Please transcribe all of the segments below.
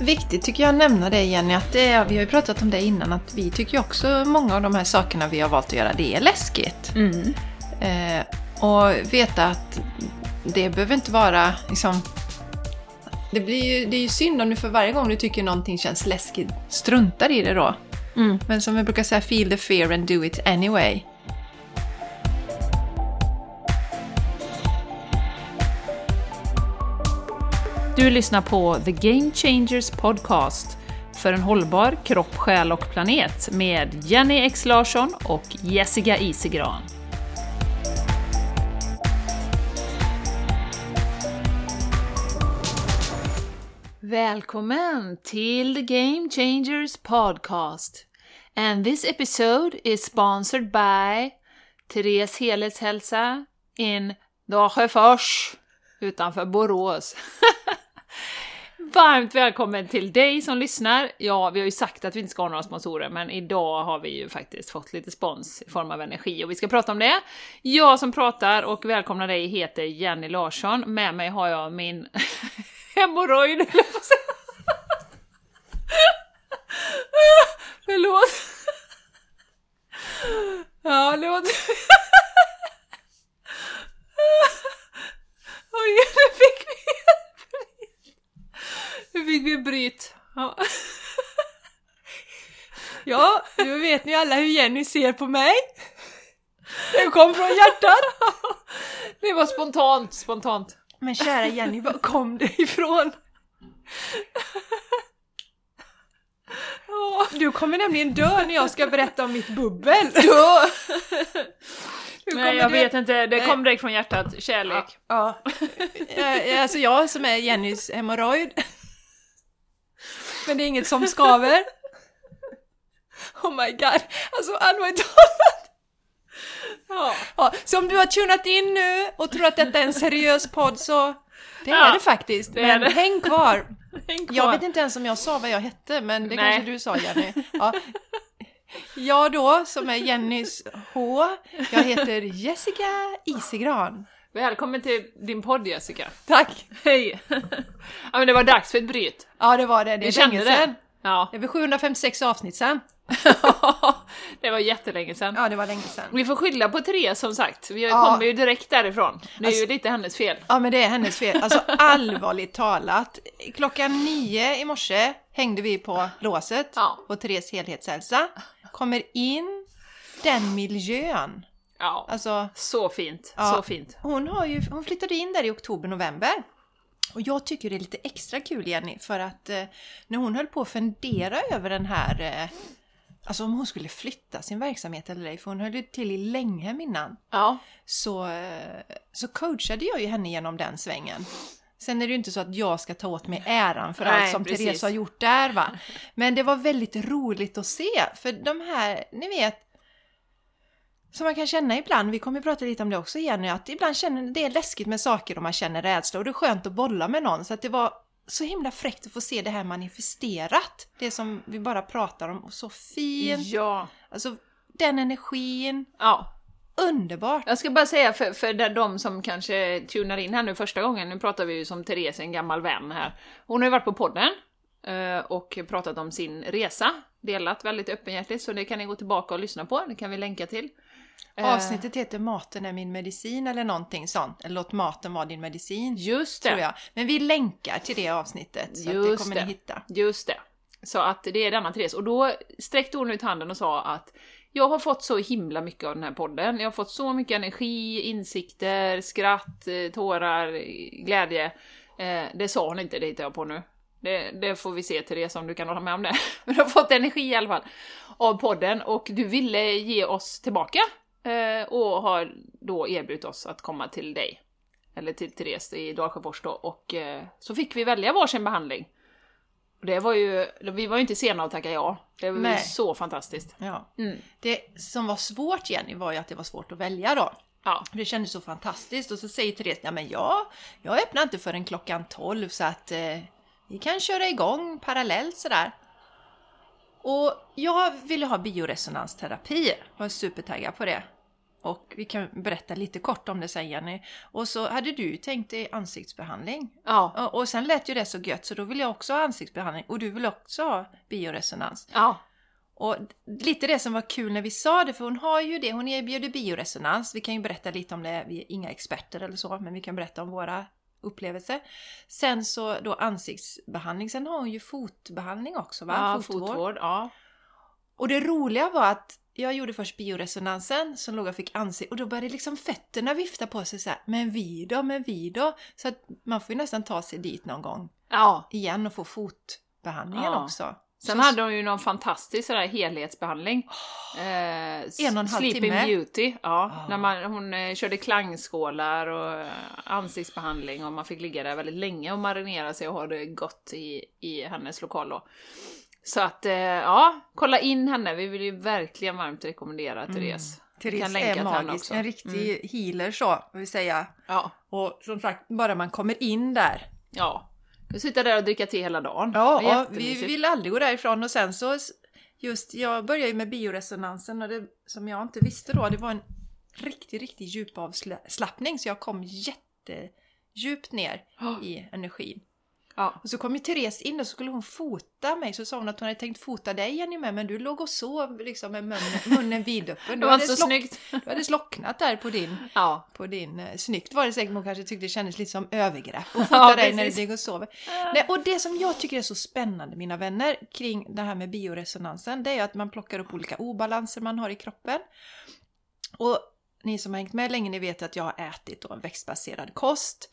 Viktigt tycker jag att nämna det Jenny, att det vi har ju pratat om det innan, att vi tycker också många av de här sakerna vi har valt att göra, det är läskigt. Mm. Eh, och veta att det behöver inte vara liksom... Det, blir ju, det är ju synd om du för varje gång du tycker någonting känns läskigt struntar i det då. Mm. Men som vi brukar säga, feel the fear and do it anyway. Du lyssnar på The Game Changers Podcast för en hållbar kropp, själ och planet med Jenny X Larsson och Jessica Isigran. Välkommen till The Game Changers Podcast. And this episode is sponsored by Therese Helhetshälsa in Dagefors utanför Borås. Varmt välkommen till dig som lyssnar. Ja, vi har ju sagt att vi inte ska ha några sponsorer, men idag har vi ju faktiskt fått lite spons i form av energi och vi ska prata om det. Jag som pratar och välkomnar dig heter Jenny Larsson. Med mig har jag min hemorrojd, höll jag på att säga. Förlåt. Ja, låt... Oj, nu fick vi nu fick vi bryt. Ja. Ja, nu vet ni alla hur Jenny ser på mig. Det kom från hjärtat. Det var spontant, spontant. Men kära Jenny, var kom det ifrån? Du kommer nämligen dö när jag ska berätta om mitt bubbel. Då. Nej, jag du- vet inte, det kom direkt från hjärtat. Kärlek. Ja. Eh, Alltså jag som är Jennys hemorrojd. Men det är inget som skaver. Oh my god, alltså allvarligt. Ja. Ja, så om du har tunat in nu och tror att detta är en seriös podd så det är Ja, det faktiskt. det är men det. häng kvar. Häng kvar. Jag vet inte ens om jag sa vad jag hette, men det Nej. kanske du sa Jenny. Ja. Jag då, som är Jennys H, jag heter Jessica Isigran. Välkommen till din podd Jessica. Tack! Hej! ja men det var dags för ett bryt. Ja, det var det. Det är länge det. sedan. Ja. Det är väl 756 avsnitt sedan. det var jättelänge sedan. Ja, det var länge sedan. Vi får skylla på Therese som sagt, vi Ja. kommer ju direkt därifrån. Det är ju Alltså- lite hennes fel. Ja, men det är hennes fel. Alltså allvarligt talat. Klockan nio i morse hängde vi på låset Ja. på Therese helhetshälsa. Kommer in, den miljön. Ja, Alltså, så fint, Ja. så fint. hon, har ju, hon flyttade in där i oktober, november. Och jag tycker det är lite extra kul Jenny, för att eh, när hon höll på att fundera över den här, eh, alltså om hon skulle flytta sin verksamhet eller ej, för hon höll ju till i Länghem innan. Ja, så, eh, så coachade jag ju henne genom den svängen. Sen är det ju inte så att jag ska ta åt mig äran för Nej, allt som precis. Therese har gjort där va. Men det var väldigt roligt att se, för de här, ni vet, som man kan känna ibland, vi kommer att prata lite om det också Jenny, att ibland känner det är läskigt med saker och man känner rädsla och det är skönt att bolla med någon. Så att det var så himla fräckt att få se det här manifesterat. Det som vi bara pratar om, och så fint. ja, Alltså den energin, ja. Underbart! Jag ska bara säga för, för de- som kanske tunar in här nu första gången, nu pratar vi ju som Therese, en gammal vän här. Hon har ju varit på podden eh, och pratat om sin resa, delat väldigt öppenhjärtigt, så det kan ni gå tillbaka och lyssna på, det kan vi länka till. Eh, Avsnittet heter Maten är min medicin eller någonting sånt. Eller låt maten vara din medicin. Just det. Tror jag. Men vi länkar till det avsnittet så att det Just kommer det. ni hitta. Just det. Så att det är denna Therese. Och då sträckte hon ut handen och sa att jag har fått så himla mycket av den här podden. Jag har fått så mycket energi, insikter, skratt, eh, tårar, glädje. Eh, det sa hon inte, det hittar jag på nu. Det, det får vi se Therese om du kan hålla med om det. Men du har fått energi i alla fall av podden och du ville ge oss tillbaka eh, och har då erbjudit oss att komma till dig. Eller till Therese i Dalsjöfors då och eh, så fick vi välja varsin behandling. Det var ju, vi var ju inte sena att tacka ja. Det var ju Nej. så fantastiskt. Ja. Mm. Det som var svårt Jenny var ju att det var svårt att välja då. Ja. Det kändes så fantastiskt och så säger Therese, ja men jag, jag öppnar inte förrän klockan 12 så att eh, vi kan köra igång parallellt sådär. Och jag ville ha bioresonansterapi, var supertaggad på det. Och vi kan berätta lite kort om det sen Jenny. Och så hade du tänkt dig ansiktsbehandling. Ja. Och, och sen lät ju det så gött så då vill jag också ha ansiktsbehandling och du vill också ha bioresonans. Ja. Och lite det som var kul när vi sa det, för hon har ju det, hon erbjuder bioresonans. Vi kan ju berätta lite om det, vi är inga experter eller så, men vi kan berätta om våra upplevelser. Sen så då ansiktsbehandling, sen har hon ju fotbehandling också va? Ja, fotvård. Ja. Och det roliga var att jag gjorde först bioresonansen, som låg och fick ansikte och då började liksom fötterna vifta på sig så här, men vi då, men vi då? Så att man får ju nästan ta sig dit någon gång ja. igen och få fotbehandlingen Ja. också. Sen Så- hade hon ju någon fantastisk sådär helhetsbehandling. Eh, En och en halv Sleeping timme. Beauty, ja. Ah. När man, hon eh, körde klangskålar och eh, ansiktsbehandling och man fick ligga där väldigt länge och marinera sig och ha det gott i, i hennes lokal då. Så att, eh, ja, kolla in henne. Vi vill ju verkligen varmt rekommendera Therese. Vi Therese kan länka är magisk, en riktig healer så, vill säga. Ja, Och som sagt, bara man kommer in där. ja. Du sitta där och dricka te hela dagen. Ja, ja vi vill aldrig gå därifrån och sen så just, jag började ju med bioresonansen och det som jag inte visste då, det var en riktig, riktig djupavslappning så jag kom jättedjupt ner Ja. i energin. Ja. Och så kom ju Therese in och så skulle hon fota mig, så sa hon att hon hade tänkt fota dig Jenny med, men du låg och sov liksom med munnen, munnen vidöppen. Det Du var hade, så slock, snyggt. du hade slocknat där på din Ja. på din... Eh, snyggt var det säkert, hon kanske tyckte det kändes lite som övergrepp att fota Ja, dig när du ligger och sover. Nej, och det som jag tycker är så spännande, mina vänner, kring det här med bioresonansen, det är att man plockar upp olika obalanser man har i kroppen. Och ni som har hängt med länge, ni vet att jag har ätit en växtbaserad kost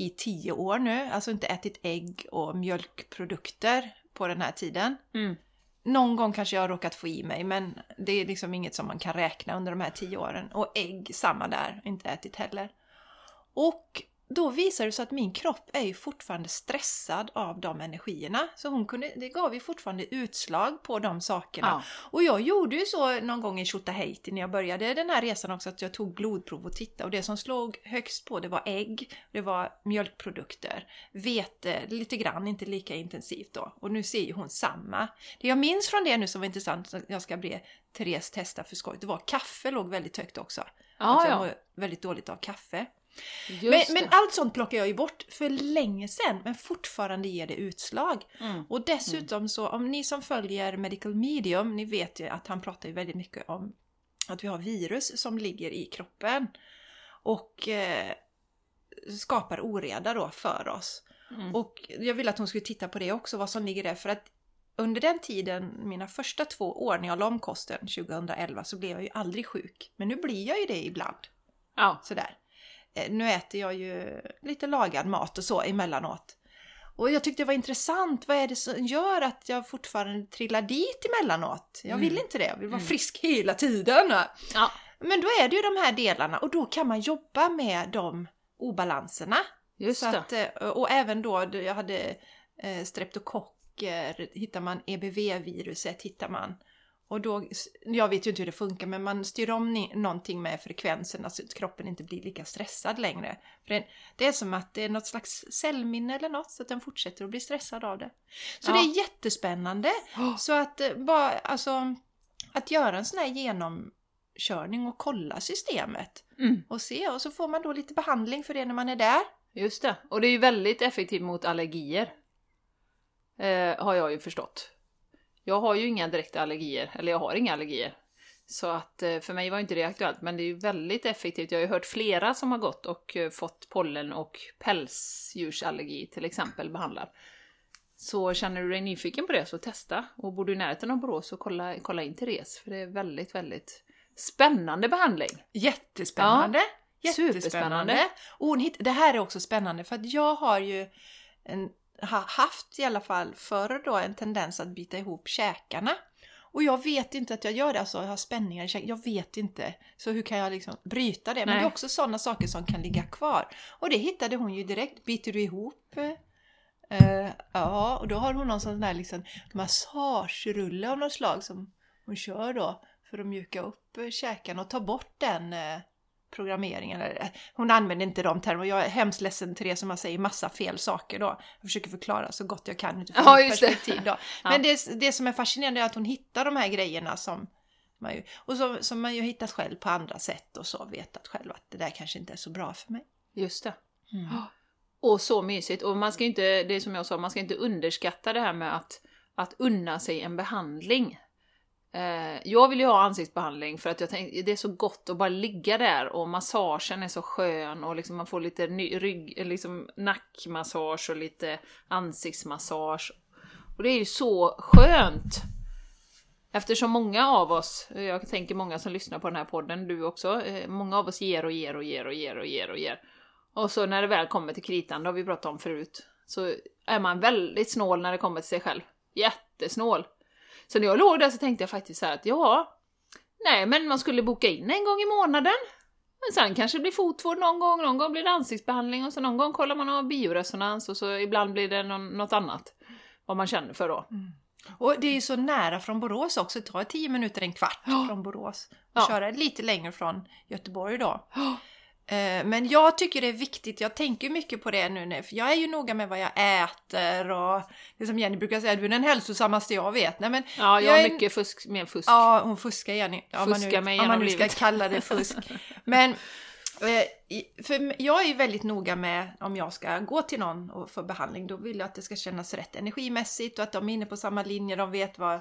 i tio år nu, alltså inte ätit ägg och mjölkprodukter på den här tiden. Mm. Någon gång kanske jag har råkat få i mig, men det är liksom inget som man kan räkna under de här tio åren. Och ägg, samma där, inte ätit heller. Och då visar det sig att min kropp är ju fortfarande stressad av de energierna. Så hon kunde, det gav ju fortfarande utslag på de sakerna. Ja. Och jag gjorde ju så någon gång i Tjotahejti när jag började den här resan också att jag tog blodprov och tittade och det som slog högst på det var ägg, det var mjölkprodukter, vete, lite grann, inte lika intensivt då. Och nu ser ju hon samma. Det jag minns från det nu som var intressant, som jag ska be Therese testa för skoj, det var kaffe låg väldigt högt också. Ja, att jag ja. mår väldigt dåligt av kaffe. Men, men allt sånt plockar jag ju bort för länge sedan, men fortfarande ger det utslag. Mm. Och dessutom så, om ni som följer Medical Medium, ni vet ju att han pratar ju väldigt mycket om att vi har virus som ligger i kroppen och eh, skapar oreda då för oss. Mm. Och jag ville att hon skulle titta på det också, vad som ligger där, för att under den tiden, mina första två år när jag la om kosten 2011, så blev jag ju aldrig sjuk. Men nu blir jag ju det ibland. Ja. Sådär. Eh, Nu äter jag ju lite lagad mat och så emellanåt. Och jag tyckte det var intressant. Vad är det som gör att jag fortfarande trillar dit emellanåt? Jag vill Mm. inte det. Jag vill vara Mm. frisk hela tiden. ja. Men då är det ju de här delarna och då kan man jobba med de obalanserna. Just att, eh, och även då, då jag hade eh, streptokocker, hittar man EBV-viruset, hittar man. Och då, jag vet ju inte hur det funkar, men man styr om någonting med frekvensen, alltså att kroppen inte blir lika stressad längre. För det, det är som att det är något slags cellminne eller något, så att den fortsätter att bli stressad av det. Så Ja. det är jättespännande. Oh. Så att eh, bara, alltså, att göra en sån här genomkörning och kolla systemet Mm. och se, och så får man då lite behandling för det när man är där. Just det. Och det är ju väldigt effektivt mot allergier. Eh, har jag ju förstått. Jag har ju inga direkta allergier, eller jag har inga allergier. Så att eh, för mig var inte det aktuellt, men det är ju väldigt effektivt. Jag har ju hört flera som har gått och eh, fått pollen och pälsdjursallergi till exempel behandlad. Så känner du dig nyfiken på det så testa. Och bor du i närheten av Borås så kolla, kolla in Therese, för det är väldigt, väldigt spännande behandling. Jättespännande! Jättespännande! Superspännande. Och det här är också spännande för att jag har ju en, ha, haft i alla fall förr då en tendens att bita ihop käkarna. Och jag vet inte att jag gör det, alltså jag har spänningar i käken, jag vet inte. Så hur kan jag liksom bryta det? Men Nej. det är också sådana saker som kan ligga kvar. Och det hittade hon ju direkt. Biter du ihop? Eh, ja, och då har hon någon sån där liksom massagerulle av något slag som hon kör då för att mjuka upp käken och ta bort den eh, programmeringen. Eller, eh, Hon använder inte de termerna. Jag är hemskt ledsen till det som jag säger massa fel saker då. Jag försöker förklara så gott jag kan utifrån Ja, mitt perspektiv då. Ja. Men det, det som är fascinerande är att hon hittar de här grejerna som Man ju, och så, som man ju hittat själv på andra sätt och så vetat själv att det där kanske inte är så bra för mig. Just det. Mm. Och så mysigt. Och man ska inte, det är som jag sa, man ska inte underskatta det här med att, att unna sig en behandling. Eh, jag vill ju ha ansiktsbehandling för att jag tänkte det är så gott att bara ligga där och massagen är så skön och liksom man får lite ny, rygg, liksom nackmassage och lite ansiktsmassage. Och det är ju så skönt! Eftersom många av oss, jag tänker många som lyssnar på den här podden, du också, eh, många av oss ger och ger och ger och ger och ger och ger. Och så när det väl kommer till kritan, det har vi pratat om förut, så är man väldigt snål när det kommer till sig själv. Jättesnål! Så när jag låg där så tänkte jag faktiskt så att ja, nej men man skulle boka in en gång i månaden. Men sen kanske det blir fotvård någon gång, någon gång blir det ansiktsbehandling och så någon gång kollar man av bioresonans och så ibland blir det någon, något annat. Vad man känner för då. Och det är ju så nära från Borås också, det tar 10 minuter, en kvart Ja. från Borås. Och Ja. köra lite längre från Göteborg då. Eh, Men jag tycker det är viktigt, jag tänker mycket på det nu, för jag är ju noga med vad jag äter och det som Jenny brukar säga, du är den hälsosammaste jag vet. Nej, men Ja, jag Jag har är- mycket fusk, mer fusk. Ja, hon fuskar Jenny. Om man Fuskar nu, mig om man genom nu ska kalla det fusk. Men eh, för jag är ju väldigt noga med om jag ska gå till någon och få behandling, då vill jag att det ska kännas rätt energimässigt och att de är inne på samma linje, de vet vad,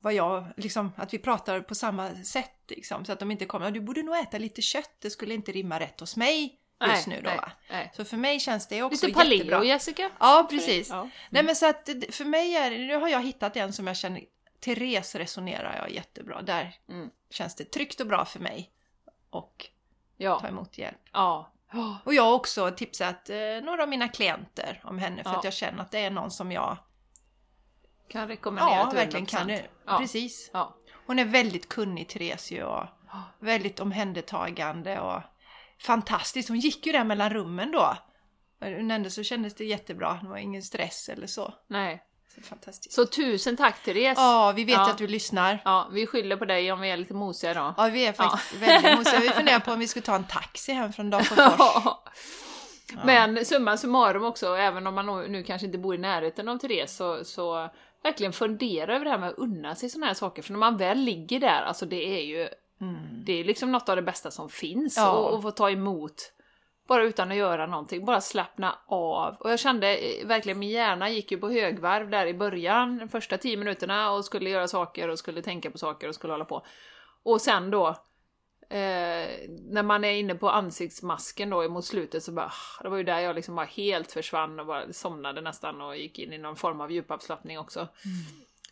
vad jag, liksom, att vi pratar på samma sätt liksom, så att de inte kommer, "Ja, du borde nog äta lite kött, det skulle inte rimma rätt hos mig just nu då nej, nej. Så för mig känns det också Lite paleo, jättebra. Jessica. Ja, precis. Ja. Nej men så att för mig är nu har jag hittat en som jag känner, Therese resonerar jag jättebra. Där Mm. känns det tryggt och bra för mig och ta Ja. emot hjälp. Ja. Och jag har också tipsat eh, några av mina klienter om henne för Ja. att jag känner att det är någon som jag Kan rekommendera ja, till verkligen 100%. kan. nu. Ja. Precis. Ja. Hon är väldigt kunnig Therese ju och väldigt omhändertagande och fantastiskt. Hon gick ju där mellan rummen då. Men ändå så kändes det jättebra. Det var ingen stress eller så. Nej. så fantastiskt. Så tusen tack Therese! Ja, vi vet Ja. att du lyssnar. Ja, vi skyller på dig om vi är lite mosiga då. Ja, vi är faktiskt väldigt mosiga. Vi funderar på om vi skulle ta en taxi hem från Dalsjöfors. Ja. Men summa summarum också, även om man nu- nu kanske inte bor i närheten av Therese, så, så verkligen fundera över det här med att unna sig såna här saker. För när man väl ligger där, alltså det är ju Mm. det är liksom något av det bästa som finns. Ja. Och, och få ta emot, bara utan att göra någonting, bara slappna av. Och jag kände eh, verkligen, min hjärna gick ju på högvarv där i början, de första tio minuterna, och skulle göra saker och skulle tänka på saker och skulle hålla på. Och sen då, eh, när man är inne på ansiktsmasken då mot slutet så bara, ah, det var ju där jag liksom bara helt försvann och bara somnade nästan och gick in i någon form av djupavslappning också.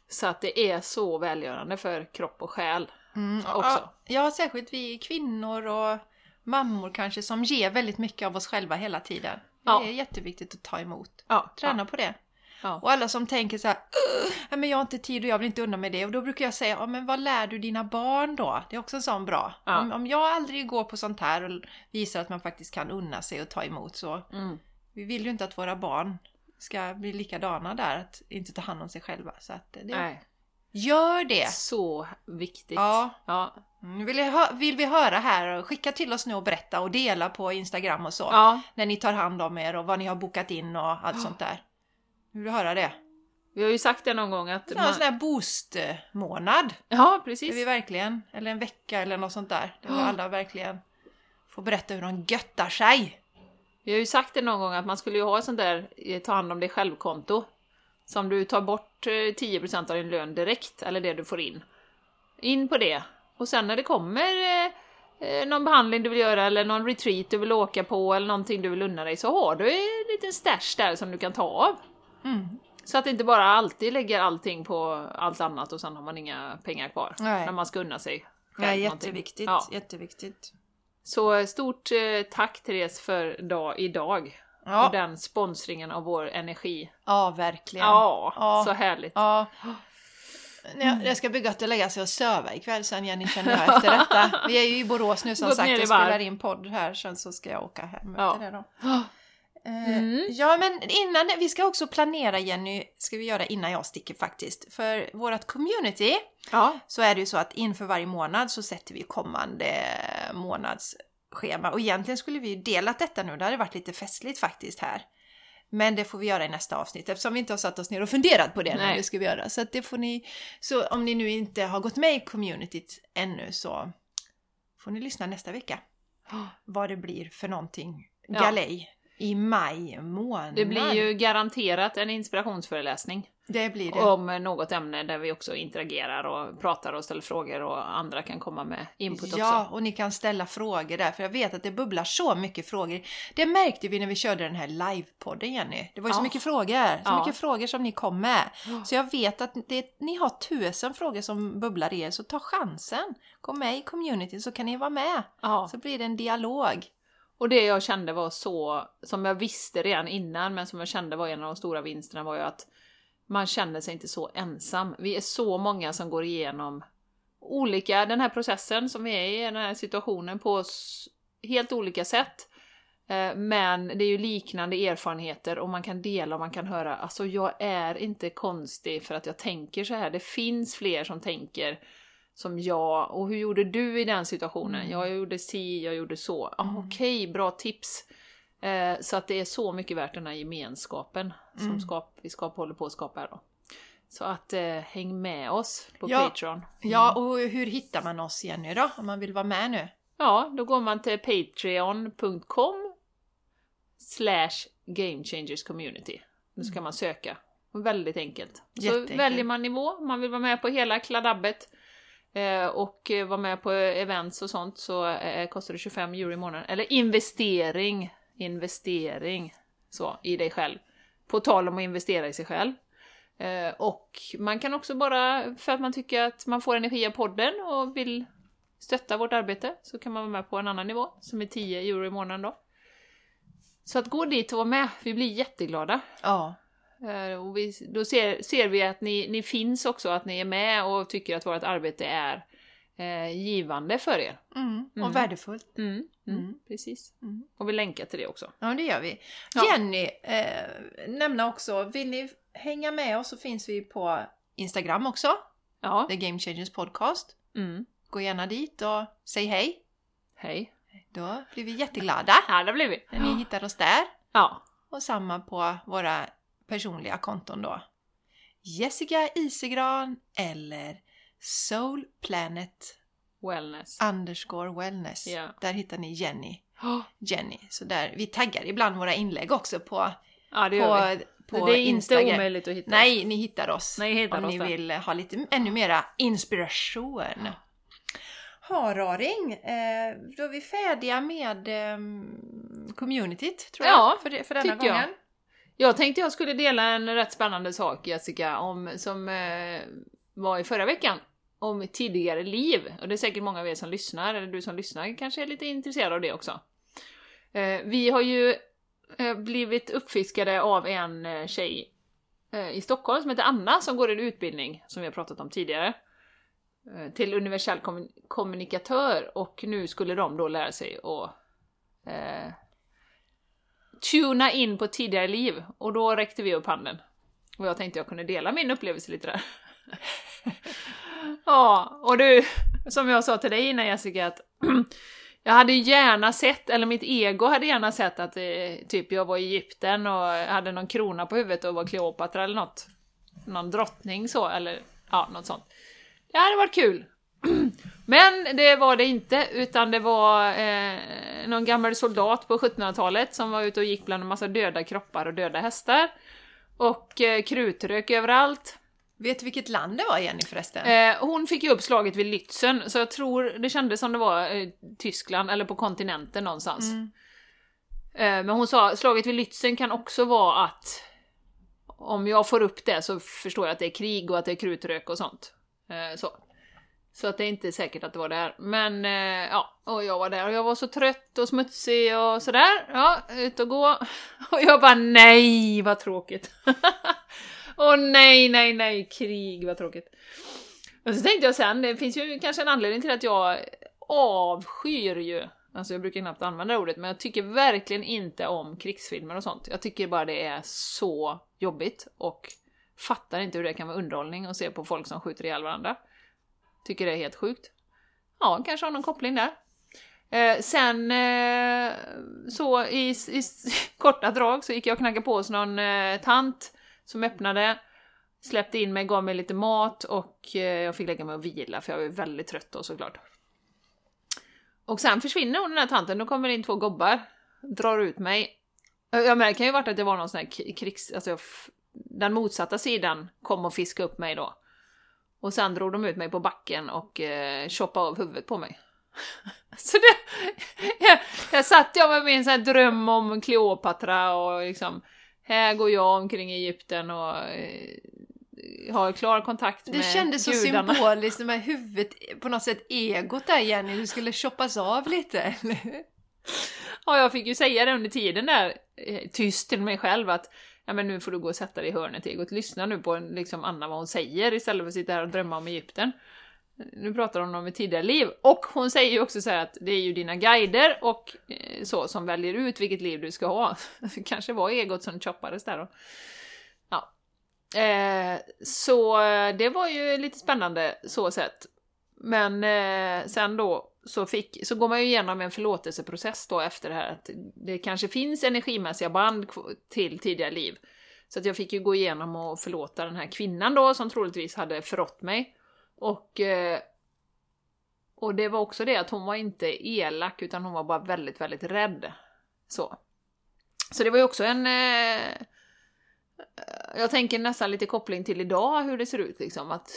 Så att det är så välgörande för kropp och själ. Mm, Också. Ja, ja, särskilt vi kvinnor och mammor kanske som ger väldigt mycket av oss själva hela tiden. Det Ja. är jätteviktigt att ta emot. Ja, Träna på det. Ja. Och alla som tänker så här, "Ugh, nej, men jag har inte tid och jag vill inte unna mig det. Och då brukar jag säga, ja, men vad lär du dina barn då? Det är också en sån bra. Ja. Om, om jag aldrig går på sånt här och visar att man faktiskt kan unna sig och ta emot så. Mm. Vi vill ju inte att våra barn ska bli likadana där, att inte ta hand om sig själva. Så att det, Nej. gör det! Så viktigt. Ja. Ja. Vill, jag vill vi höra här, skicka till oss nu och berätta och dela på Instagram och så. ja. När ni tar hand om er och vad ni har bokat in och allt sånt där. Vill du höra det? Vi har ju sagt det någon gång att... Så en sån här boost-månad. Ja, precis. vi verkligen, eller en vecka eller något sånt där. Där vi alla verkligen får berätta hur de göttar sig. Vi har ju sagt det någon gång att man skulle ju ha ett sånt där eh, ta hand om dig själv-konto. Som du tar bort eh, 10% av din lön direkt, eller det du får in. In på det. Och sen när det kommer eh, eh, någon behandling du vill göra eller någon retreat du vill åka på eller någonting du vill unna dig så har du en liten stash där som du kan ta av. Mm. Så att inte bara alltid lägger allting på allt annat och sen har man inga pengar kvar Nej. när man ska unna sig. Ja, jätteviktigt. Ja. Jätteviktigt. Så stort eh, tack Therese för dag, idag. Och Ja, den sponsringen av vår energi. ja verkligen. Ja, Ja. så härligt. Ja. Jag, jag ska bygga att lägga sig och söva ikväll sen Jenny känner jag efter detta. Vi är ju i Borås nu som Gått sagt och spelar in podd här sen så ska jag åka hem efter det då. Ja. Eh, Mm. Ja men innan, vi ska också planera Jenny, ska vi göra innan jag sticker faktiskt. För vårt community Ja, så är det ju så att inför varje månad så sätter vi kommande månadsschema. Och egentligen skulle vi ju delat detta nu, det hade varit lite festligt faktiskt här. Men det får vi göra i nästa avsnitt eftersom vi inte har satt oss ner och funderat på det när det ska vi göra. Så det får ni, så om ni nu inte har gått med i communityt ännu så får ni lyssna nästa vecka. Vad det blir för någonting Ja. I maj månad. Det blir ju garanterat en inspirationsföreläsning Det blir det. om något ämne där vi också interagerar och pratar och ställer frågor och andra kan komma med input Ja, också. och ni kan ställa frågor där, för jag vet att det bubblar så mycket frågor. Det märkte vi när vi körde den här livepodden, Jenny. Det var ju så Ja. mycket frågor, så Ja. mycket frågor som ni kom med. Ja. Så jag vet att det, ni har tusen frågor som bubblar i er, så ta chansen. Gå med i community så kan ni vara med. Ja. Så blir det en dialog. Och det jag kände var så, som jag visste redan innan, men som jag kände var en av de stora vinsterna var ju att man känner sig inte så ensam. Vi är så många som går igenom olika, den här processen som vi är i, den här situationen på helt olika sätt. Eh, men det är ju liknande erfarenheter och man kan dela och man kan höra, alltså jag är inte konstig för att jag tänker så här. Det finns fler som tänker som jag. Och hur gjorde du i den situationen? Mm. Jag gjorde si, jag gjorde så. Ah, Mm. Okej, bra tips. Eh, så att det är så mycket värt den här gemenskapen som Mm. skap, vi skap, håller på att skapa här då. Så att eh, häng med oss på Ja. Patreon. Ja, och hur hittar man oss Jenny då, om man vill vara med nu? Ja, då går man till patreon.com slash gamechangerscommunity. Nu ska man söka. Väldigt enkelt. Så väljer man nivå, man vill vara med på hela kladabbet Eh, och vara med på events och sånt så eh, kostar det 25 euro i månaden. Eller investering, investering så, i dig själv. På tal om att investera i sig själv. Eh, och man kan också bara, för att man tycker att man får energi av podden och vill stötta vårt arbete så kan man vara med på en annan nivå som är 10 euro i månaden då. Så att gå dit och vara med, vi blir jätteglada. Ja, och vi, då ser, ser vi att ni, ni finns också, att ni är med och tycker att vårt arbete är eh, givande för er. mm. Mm. och värdefullt. Mm, mm, Mm. Precis. Mm. Och vi länkar till det också. Ja, det gör vi. Ja. Jenny, eh, nämna också, vill ni hänga med oss så finns vi på Instagram också, Ja. The Game Changers Podcast. Mm. Gå gärna dit och säg hej. Hej. Då blir vi jätteglada Ja, där blev vi. när ni hittar oss där. Ja. Och samma på våra personliga konton då. Jessica Isegran eller Soul Planet Wellness. underscore wellness. Ja. Där hittar ni Jenny. Jenny. Så där, vi taggar ibland våra inlägg också på, ja, det gör vi. på, på det är inte Instagram. omöjligt att hitta. Nej, ni hittar oss. Nej, hittar om oss ni där. vill ha lite ännu mera inspiration. Ha Raring, eh, då är vi färdiga med eh, communityt tror Ja, jag för, det, för denna tycker jag. Jag tänkte jag skulle dela en rätt spännande sak Jessica, om, som eh, var i förra veckan. Om tidigare liv. Och det är säkert många av er som lyssnar, eller du som lyssnar kanske är lite intresserad av det också. Eh, vi har ju eh, blivit uppfiskade av en eh, tjej eh, i Stockholm som heter Anna som går en utbildning som vi har pratat om tidigare. Eh, till universell kommunikatör och nu skulle de då lära sig att eh, tuna in på tidigare liv och då räckte vi upp handen. Och jag tänkte jag kunde dela min upplevelse lite där. ja, och du, som jag sa till dig innan Jessica, att jag hade gärna sett, eller mitt ego hade gärna sett att eh, typ jag var i Egypten och hade någon krona på huvudet och var Kleopatra eller något. Någon drottning så, eller ja, något sånt. Det hade varit kul. Men det var det inte, utan det var eh, någon gammal soldat på 1700-talet som var ute och gick bland en massa döda kroppar och döda hästar. Och eh, krutrök överallt. Vet du vilket land det var Jenny förresten? Eh, hon fick ju upp slaget vid Lützen, så jag tror det kändes som det var eh, Tyskland, eller på kontinenten någonstans. Mm. Eh, men hon sa, slaget vid Lützen kan också vara att om jag får upp det så förstår jag att det är krig och att det är krutrök och sånt. Eh, så. Så att det är inte säkert att det var där. Men eh, ja, och jag var där och jag var så trött och smutsig och sådär. Ja, ut och gå. Och jag bara nej, vad tråkigt. Åh nej, nej, nej, krig, vad tråkigt. Och så tänkte jag sen, det finns ju kanske en anledning till att jag avskyr ju, alltså jag brukar knappt använda det ordet, men jag tycker verkligen inte om krigsfilmer och sånt. Jag tycker bara det är så jobbigt och fattar inte hur det kan vara underhållning att se på folk som skjuter ihjäl varandra. Tycker det är helt sjukt. Ja, kanske har någon koppling där. Eh, sen eh, så i, i korta drag så gick jag och knackade på hos någon eh, tant som öppnade, släppte in mig, gav mig lite mat och eh, jag fick lägga mig och vila för jag var väldigt trött då såklart. Och sen försvinner hon den här tanten, då kommer det in två gobbar, drar ut mig. Eh, jag märker kan ju varit att det var någon sån här krigs... Alltså, den motsatta sidan kom och fiskade upp mig då. Och sen drog de ut mig på backen och eh, choppade av huvudet på mig. Så det... Jag, jag satt jag med min sån dröm om Kleopatra och liksom... Här går jag omkring i Egypten och eh, har klar kontakt med Det kändes så gudarna. symboliskt med huvudet, på något sätt egot där Jenny, du skulle choppas av lite. eller? Ja, jag fick ju säga det under tiden där, eh, tyst till mig själv, att ja, men nu får du gå och sätta dig i hörnet Egot, lyssna nu på liksom, Anna vad hon säger istället för att sitta här och drömma om Egypten. Nu pratar hon om ett tidigare liv, och hon säger ju också så här att det är ju dina guider och eh, så som väljer ut vilket liv du ska ha. Det kanske var Egot som choppades där då. Ja. Eh, så eh, det var ju lite spännande så sett. Men eh, sen då så, fick, så går man ju igenom en förlåtelseprocess då efter det här att det kanske finns energimässiga band till tidigare liv. Så att jag fick ju gå igenom och förlåta den här kvinnan då som troligtvis hade förrått mig. Och, eh, och det var också det att hon var inte elak utan hon var bara väldigt, väldigt rädd. Så. Så det var ju också en... Eh, jag tänker nästan lite koppling till idag hur det ser ut liksom. Att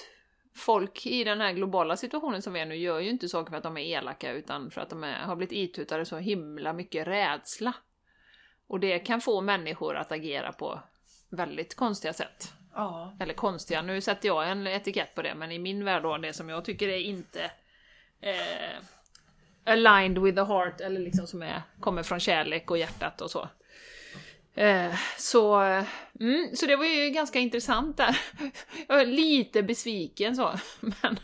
folk i den här globala situationen som vi är nu gör ju inte saker för att de är elaka utan för att de är, har blivit itutade så himla mycket rädsla. Och det kan få människor att agera på väldigt konstiga sätt. Ja. Eller konstiga, nu sätter jag en etikett på det, men i min värld då, det som jag tycker är inte eh, aligned with the heart, eller liksom som är, kommer från kärlek och hjärtat och så. Eh, så, mm, så det var ju ganska intressant där. Jag är lite besviken så, men...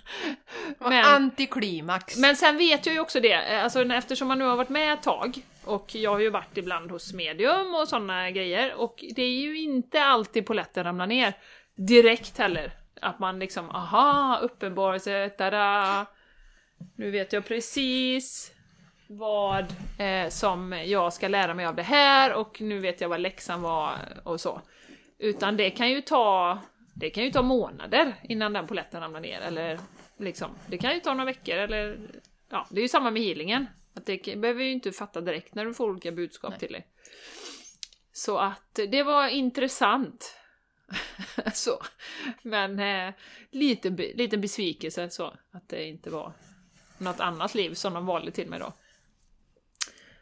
Men- Antiklimax. men sen vet jag ju också det, eh, alltså eftersom man nu har varit med ett tag och jag har ju varit ibland hos medium och sådana grejer och det är ju inte alltid polletten ramlar ner direkt heller. Att man liksom, aha, uppenbarelse, tada! Nu vet jag precis vad eh, som jag ska lära mig av det här och nu vet jag vad läxan var och så. Utan det kan ju ta, det kan ju ta månader innan den polletten ramlar ner eller liksom, det kan ju ta några veckor eller ja, det är ju samma med healingen. Att det behöver ju inte fatta direkt när du får olika budskap till dig. Så att det var intressant. så. Men eh, lite, lite besvikelse så, att det inte var något annat liv som de valde till mig då.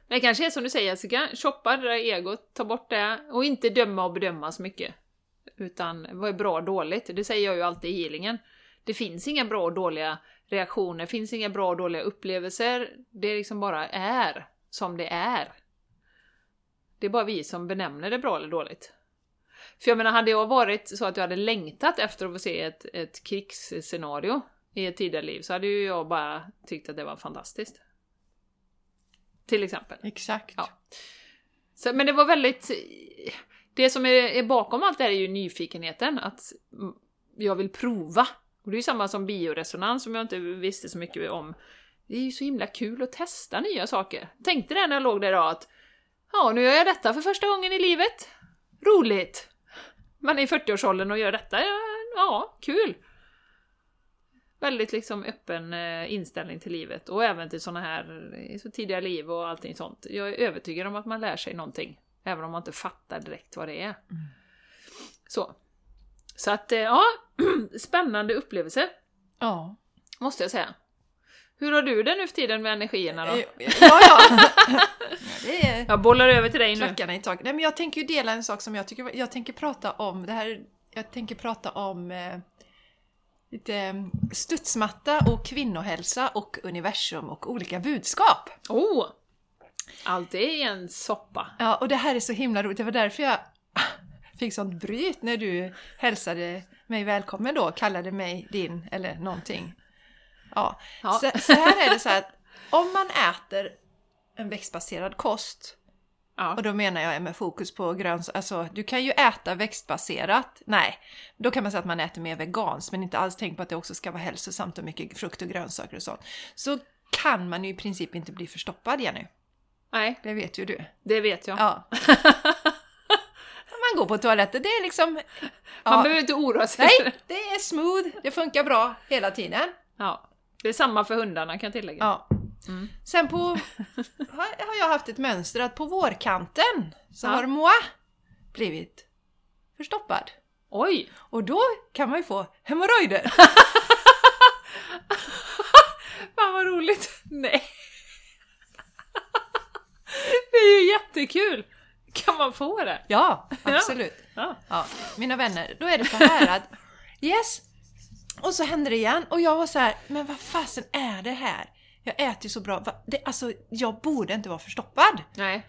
Men det kanske är som du säger Jessica, shoppa det där egot, ta bort det och inte döma och bedöma så mycket. Utan vad är bra och dåligt? Det säger jag ju alltid i healingen. Det finns inga bra och dåliga reaktioner, det finns inga bra och dåliga upplevelser. Det liksom bara är som det är. Det är bara vi som benämner det bra eller dåligt. För jag menar, hade jag varit så att jag hade längtat efter att få se ett, ett krigsscenario i ett tidigare liv så hade ju jag bara tyckt att det var fantastiskt. Till exempel. Exakt. Ja. Så, men det var väldigt... Det som är, är bakom allt det här är ju nyfikenheten, att jag vill prova. Och det är ju samma som bioresonans som jag inte visste så mycket om. Det är ju så himla kul att testa nya saker. Tänkte det när jag låg där idag att ja, nu gör jag detta för första gången i livet. Roligt! Man är i 40-årsåldern och gör detta, ja, ja kul! Väldigt liksom öppen eh, inställning till livet och även till såna här eh, så tidiga liv och allting sånt. Jag är övertygad om att man lär sig någonting, även om man inte fattar direkt vad det är. Så. Så att, eh, ja, spännande upplevelse, Ja. måste jag säga. Hur har du det nu för tiden med energierna då? Ja, ja. det är Jag bollar över till dig nu. klackarna i taket. Nej, men jag tänker ju dela en sak som jag tycker... Jag tänker prata om det här... Jag tänker prata om lite eh, studsmatta och kvinnohälsa och universum och olika budskap. Oh! Allt är en soppa. Ja, och det här är så himla roligt. Det var därför jag fick sånt bryt när du hälsade mig välkommen då, kallade mig din eller någonting. Ja, Ja. Så, så här är det så här att om man äter en växtbaserad kost Ja. och då menar jag med fokus på grönsaker, alltså du kan ju äta växtbaserat, nej, då kan man säga att man äter mer veganskt men inte alls tänk på att det också ska vara hälsosamt och mycket frukt och grönsaker och sånt. Så kan man ju i princip inte bli förstoppad Jenny. Nej, Det vet ju du. det vet jag. Ja. man går på toaletten, det är liksom... Man Ja, behöver inte oroa sig. nej, det är smooth, det funkar bra hela tiden. Ja. Det är samma för hundarna kan jag tillägga. Ja. Mm. Sen på... Har jag haft ett mönster att på vårkanten så Ja. har moi blivit förstoppad. Oj! Och då kan man ju få hemorrojder. Fan vad roligt! Nej! Det är ju jättekul! Kan man få det? Ja, absolut. Ja. Ja, mina vänner, då är det så här att yes, och så händer det igen och jag var så här, men vad fasen är det här? Jag äter ju så bra, det, alltså jag borde inte vara förstoppad. Nej.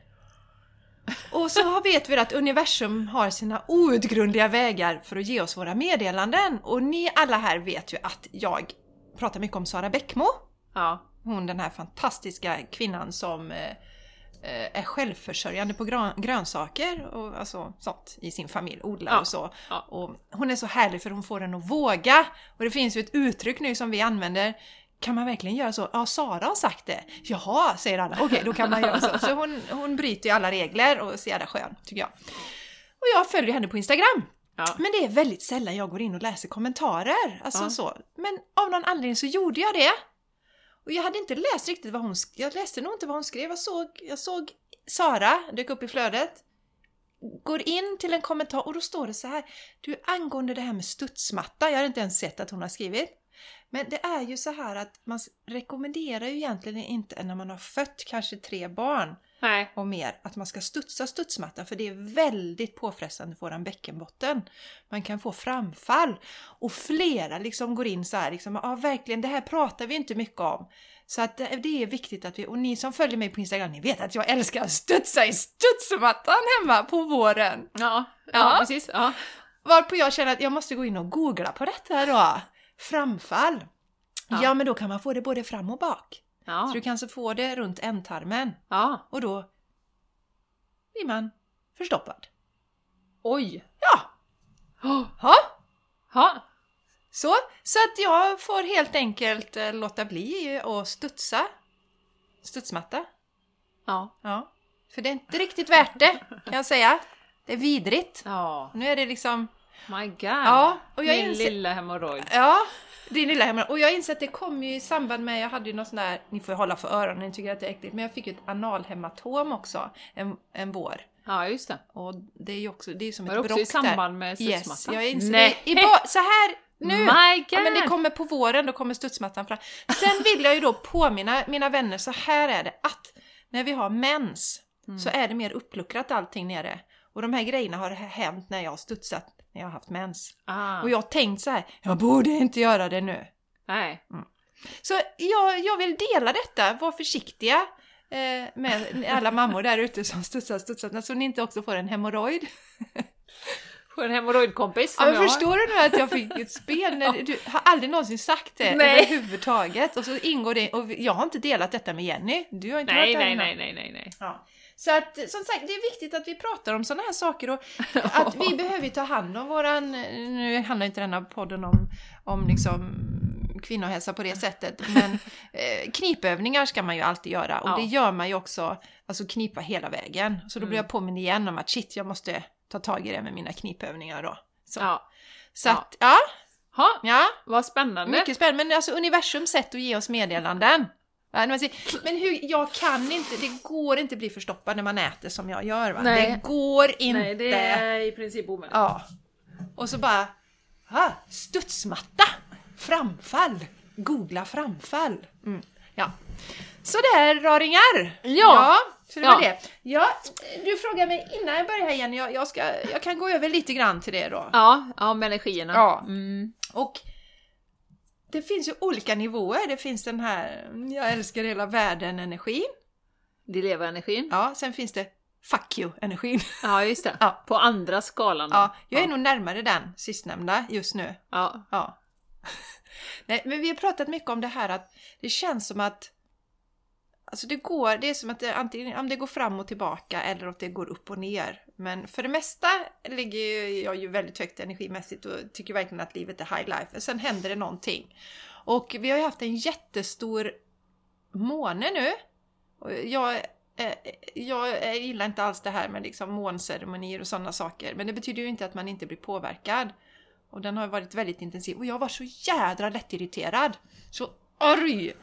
Och så vet vi att universum har sina outgrundliga vägar för att ge oss våra meddelanden. Och ni alla här vet ju att jag pratar mycket om Sara Bäckmo. Ja. Hon den här fantastiska kvinnan som eh, eh, är självförsörjande på grön, grönsaker och alltså sånt i sin familj, odlar Ja, och så. ja. Och hon är så härlig för hon får en att våga. Och det finns ju ett uttryck nu som vi använder kan man verkligen göra så? Ja, Sara har sagt det. Jaha, säger alla. Okej, då kan man göra så. Så hon, hon bryter ju alla regler och är så jävla skön, tycker jag. Och jag följer henne på Instagram. Ja. Men det är väldigt sällan jag går in och läser kommentarer. Alltså Ja. så. Men av någon anledning så gjorde jag det. Och jag hade inte läst riktigt vad hon skrev. Jag läste nog inte vad hon skrev. Jag såg, jag såg Sara dök upp i flödet. Går in till en kommentar och då står det så här. Du, angående det här med studsmatta. Jag har inte ens sett att hon har skrivit. Men det är ju så här att man rekommenderar ju egentligen inte när man har fött kanske tre barn Nej. och mer att man ska studsa studsmatta för det är väldigt påfrestande för våran bäckenbotten. Man kan få framfall och flera liksom går in så här liksom, ja verkligen det här pratar vi inte mycket om. Så att det det är viktigt att vi, och ni som följer mig på Instagram, ni vet att jag älskar att studsa i studsmattan hemma på våren. Ja. Ja, Ja. precis. Ja. Varpå jag känner att jag måste gå in och googla på detta då. Framfall. Ja. Ja, men då kan man få det både fram och bak. Ja. Så du kan alltså få det runt ändtarmen. ja. Och då blir man förstoppad. Oj! Ja, Oh. ha. Ja. Så, så att jag får helt enkelt eh, låta bli att studsa studsmatta. Ja. Ja. För det är inte riktigt värt det, kan jag säga. Det är vidrigt. Ja. Nu är det liksom... My God! Ja, och jag Min inser- lilla hemorrojd. Ja, din lilla hemma. Och jag inser att det kom ju i samband med, jag hade ju någon sån där, ni får ju hålla för öronen, ni tycker att det är äckligt, men jag fick ju ett analhematom också en, en vår. Ja, just det. Och det är ju också, det är som Var ett också brock i samband med där. Yes, studsmattan? jag inser Nej. det. I så här nu! My God! Ja, men det kommer på våren, då kommer studsmattan fram. Sen vill jag ju då påminna mina vänner, så här är det, att när vi har mens Mm. så är det mer uppluckrat allting nere. Och de här grejerna har hänt när jag har studsat, när jag har haft mens. Ah. Och jag har tänkt så här, jag borde inte göra det nu. Nej. Så jag, jag vill dela detta, var försiktiga eh, med alla mammor där ute som studsar, studsar, så ni inte också får en hemorrojd. Får en hemorrojdkompis Ja, som men jag förstår du nu att jag fick ett spel? När du har aldrig någonsin sagt det Nej. överhuvudtaget. Och så ingår det, och jag har inte delat detta med Jenny. Du har inte Nej, hört det nej, nej, nej, nej, nej. Ja. Så att som sagt, det är viktigt att vi pratar om sådana här saker och att vi behöver ta hand om våran, nu handlar inte denna podden om, om liksom kvinnohälsa på det sättet, men eh, knipövningar ska man ju alltid göra och Ja. det gör man ju också, alltså knipa hela vägen. Så då blir Mm. jag påminn igen om att shit, jag måste ta tag i det med mina knipövningar då. Så, Ja. så att, ja, Ha, ja, vad spännande. mycket spännande. Men alltså universums sätt att ge oss meddelanden. Ja, säger, Men hur, jag kan inte, det går inte bli förstoppad när man äter som jag gör va? Nej. Det går inte. Nej, det är i princip omöjligt. Ja. Och så bara, ah, studsmatta, framfall, googla framfall. Mm. Ja. Sådär raringar! Ja. så det var Ja. det. Ja, du frågar mig innan jag börjar här igen, jag, jag, ska, jag kan gå över lite grann till det då. Ja, ja med energierna. Ja. Mm. Och det finns ju olika nivåer. Det finns den här, jag älskar hela världen-energin. Dilevaenergin. Ja, sen finns det fuck you-energin. Ja, just det. Ja. På andra skalan då. Ja, jag är ja. nog närmare den sistnämnda just nu. Ja. Ja. Nej, men vi har pratat mycket om det här att det känns som att Alltså det går, det är som att det antingen om det går fram och tillbaka eller att det går upp och ner. Men för det mesta ligger ju jag ju väldigt högt energimässigt och tycker verkligen att livet är high life. Sen händer det någonting. Och vi har ju haft en jättestor måne nu. Eh, jag, jag gillar inte alls det här med liksom månceremonier och sådana saker. Men det betyder ju inte att man inte blir påverkad. Och den har varit väldigt intensiv. Och jag var så jädra lättirriterad. Så arg!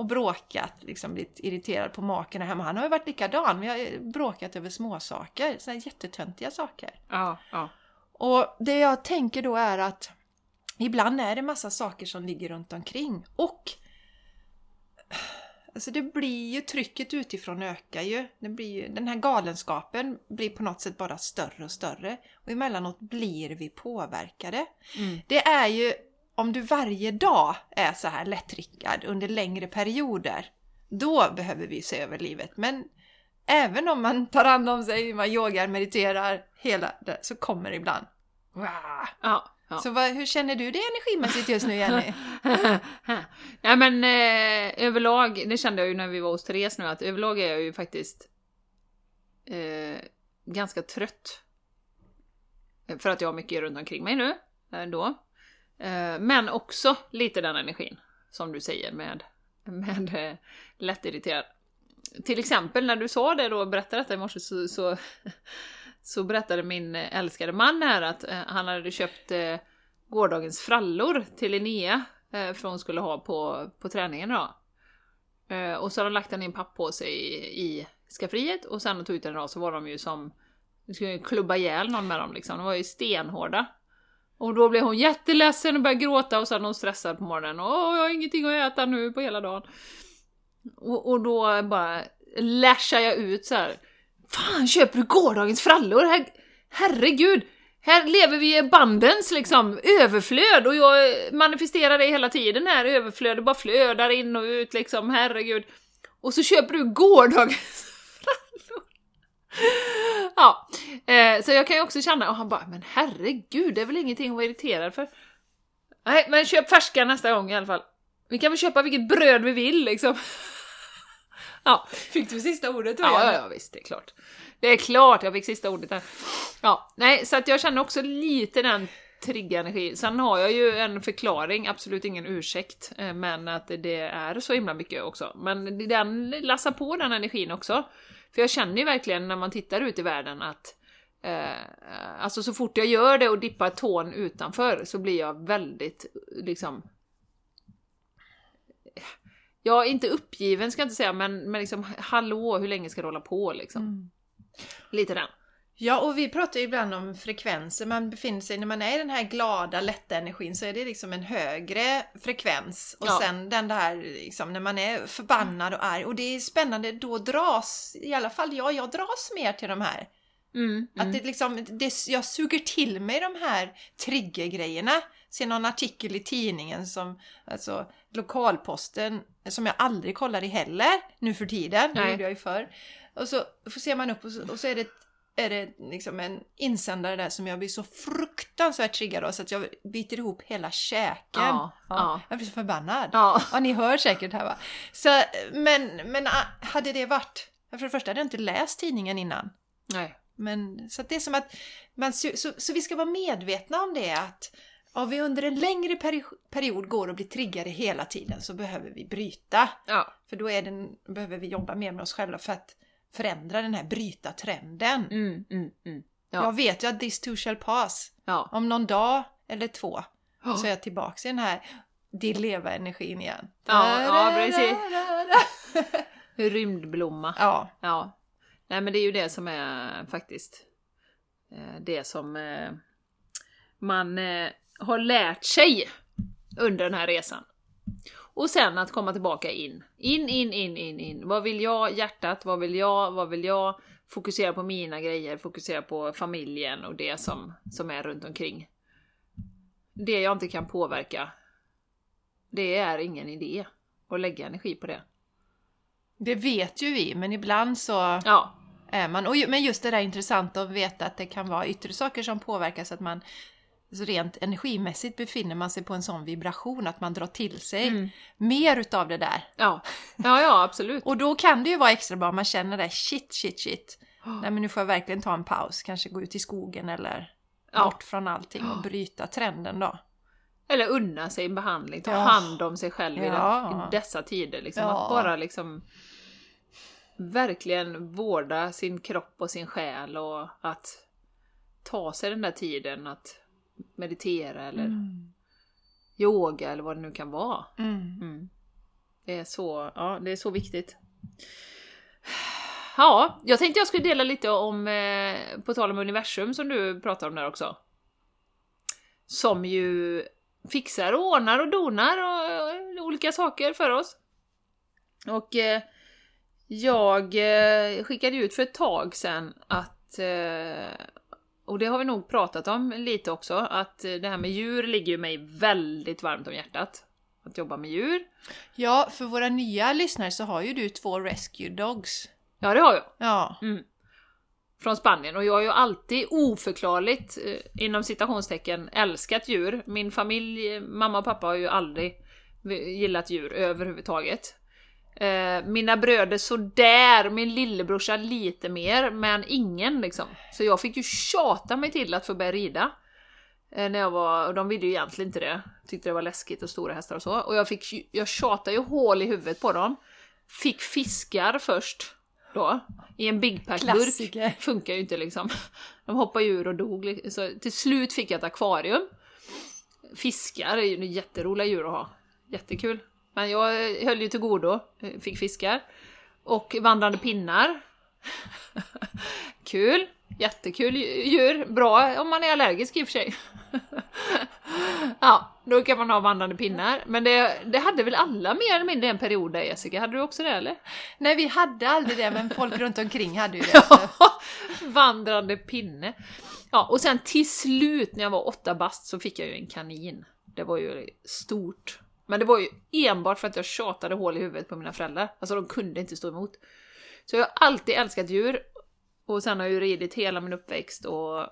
Och bråkat, liksom blivit irriterad på maken hemma. Han har ju varit likadan. Vi har bråkat över småsaker. Sådana jättetöntiga saker. Ja, ja. Och det jag tänker då är att ibland är det massa saker som ligger runt omkring. Och Alltså det blir ju, trycket utifrån ökar ju. Det blir ju. Den här galenskapen blir på något sätt bara större och större. Och emellanåt blir vi påverkade. Mm. Det är ju om du varje dag är så här lättrickad under längre perioder. Då behöver vi se över livet. Men även om man tar hand om sig, man yogar, mediterar, hela det, så kommer det ibland. Wow. ja. Ja. Så vad, hur känner du det energimässigt just nu Jenny? Nej men eh, överlag, det kände jag ju när vi var hos Therese nu, att överlag är jag ju faktiskt eh, ganska trött. För att jag har mycket runt omkring mig nu, ändå. Eh, men också lite den energin, som du säger, med, med eh, lättirriterad. Till exempel när du sa det då, berättade detta i morse, så, så så berättade min älskade man här att eh, han hade köpt gårdagens frallor till Linnea för hon skulle ha på, på träningen då. Och så hade han lagt den i en papppåse i, i skafferiet och sen tog ut den idag så var de ju som, du skulle klubba ihjäl någon med dem liksom, de var ju stenhårda. Och då blev hon jätteledsen och började gråta och sen hon stressad på morgonen. Åh, jag har ingenting att äta nu på hela dagen. Och, och då bara lashar jag ut så här. Fan, köper du gårdagens frallor? Her herregud! Här lever vi i bandens liksom överflöd och jag manifesterar det hela tiden här, överflödet bara flödar in och ut liksom, herregud. Och så köper du gårdagens frallor. Ja, eh, så jag kan ju också känna, och han bara, men herregud, det är väl ingenting att vara irriterad för. Nej, men köp färska nästa gång i alla fall. Vi kan väl köpa vilket bröd vi vill liksom. Ja. Fick du sista ordet då? Ja, ja, ja, visst, det är klart. Det är klart jag fick sista ordet där. Ja, nej, så att jag känner också lite den triggenergi. Sen har jag ju en förklaring, absolut ingen ursäkt, eh, men att det är så himla mycket också. Men den lassar på den energin också. För jag känner ju verkligen när man tittar ut i världen att eh, alltså så fort jag gör det och dippar tån utanför så blir jag väldigt liksom Ja, inte uppgiven ska jag inte säga, men, men liksom hallå, hur länge ska det hålla på liksom? Mm. Lite den. Ja, och vi pratar ju ibland om frekvenser. Man befinner sig, när man är i den här glada, lätta energin så är det liksom en högre frekvens. Och Ja. sen den där, liksom, när man är förbannad och arg. Och det är spännande, då dras, i alla fall jag, jag dras mer till de här. Mm, Att det liksom, det, jag suger till mig de här triggergrejerna. Ser någon artikel i tidningen som, alltså lokalposten, som jag aldrig kollar i heller nu för tiden. Det Nej. gjorde jag ju förr. Och så ser man upp och så, och så är det, är det liksom en insändare där som jag blir så fruktansvärt triggad av så att jag biter ihop hela käken. Ja, ja. Jag blir så förbannad. Ja. Ja, ni hör säkert här va. Så, men, men ah, hade det varit... För det första hade jag inte läst tidningen innan. Nej. Men, så det är som att man, så, så, så vi ska vara medvetna om det att om vi under en längre peri period går och blir triggade hela tiden så behöver vi bryta. Ja. För då är den, behöver vi jobba mer med oss själva för att förändra den här bryta trenden. Mm, mm, mm. Ja. Jag vet ju att this too shall pass. Ja. Om någon dag eller två Ja. så är jag tillbaka i den här dileva-energin igen. Ja, ja, precis. Rymdblomma. Ja, Ja. Nej men det är ju det som är faktiskt eh, det som eh, man eh, har lärt sig under den här resan. Och sen att komma tillbaka in. In, in, in, in, in. Vad vill jag? Hjärtat. Vad vill jag? Vad vill jag? Fokusera på mina grejer, fokusera på familjen och det som, som är runt omkring. Det jag inte kan påverka, det är ingen idé att lägga energi på det. det vet ju vi, men ibland så Ja, är man. Och, men just det där intressanta att veta att det kan vara yttre saker som påverkar så att man så rent energimässigt befinner man sig på en sån vibration att man drar till sig Mm. mer utav det där. ja, ja, ja absolut. Och då kan det ju vara extra bra om man känner det shit, shit, shit. Nej men nu får jag verkligen ta en paus, kanske gå ut i skogen eller Ja. bort från allting och bryta trenden då. Eller unna sig en behandling, ta Ja. hand om sig själv i, Ja. den, i dessa tider. Liksom. Att bara liksom verkligen vårda sin kropp och sin själ och att ta sig den där tiden att meditera eller Mm. yoga eller vad det nu kan vara. Mm. Mm. Det, är så, ja, det är så viktigt. Ja, jag tänkte jag skulle dela lite om, eh, på tal om universum som du pratar om där också. Som ju fixar och ordnar och donar och, och olika saker för oss. Och eh, jag eh, skickade ut för ett tag sedan att, eh, och det har vi nog pratat om lite också, att eh, det här med djur ligger ju mig väldigt varmt om hjärtat. Att jobba med djur. Ja, för våra nya lyssnare så har ju du två rescue dogs. Ja, det har jag. Ja. Mm. Från Spanien. Och jag har ju alltid oförklarligt, eh, inom citationstecken, älskat djur. Min familj, mamma och pappa har ju aldrig gillat djur överhuvudtaget. Eh, mina bröder sådär, min lillebrorsa lite mer, men ingen liksom. Så jag fick ju tjata mig till att få börja rida. Eh, när jag var, och de ville ju egentligen inte det. Tyckte det var läskigt och stora hästar och så. Och jag, fick, jag tjatade ju hål i huvudet på dem. Fick fiskar först. Då. I en Big Pack-burk. Funkar ju inte liksom. De hoppade ur och dog. Så till slut fick jag ett akvarium. Fiskar är ju jätteroliga djur att ha. Jättekul. Men jag höll ju till godo. Fick fiskar. Och vandrande pinnar. Kul! Jättekul djur. Bra om man är allergisk i och för sig. ja, då kan man ha vandrande pinnar. Men det, det hade väl alla mer eller mindre en period där Jessica? Hade du också det eller? Nej, vi hade aldrig det, men folk runt omkring hade ju det. Vandrande pinne. Ja, och sen till slut när jag var åtta bast så fick jag ju en kanin. Det var ju stort. Men det var ju enbart för att jag tjatade hål i huvudet på mina föräldrar. Alltså de kunde inte stå emot. Så jag har alltid älskat djur. Och sen har jag ju ridit hela min uppväxt och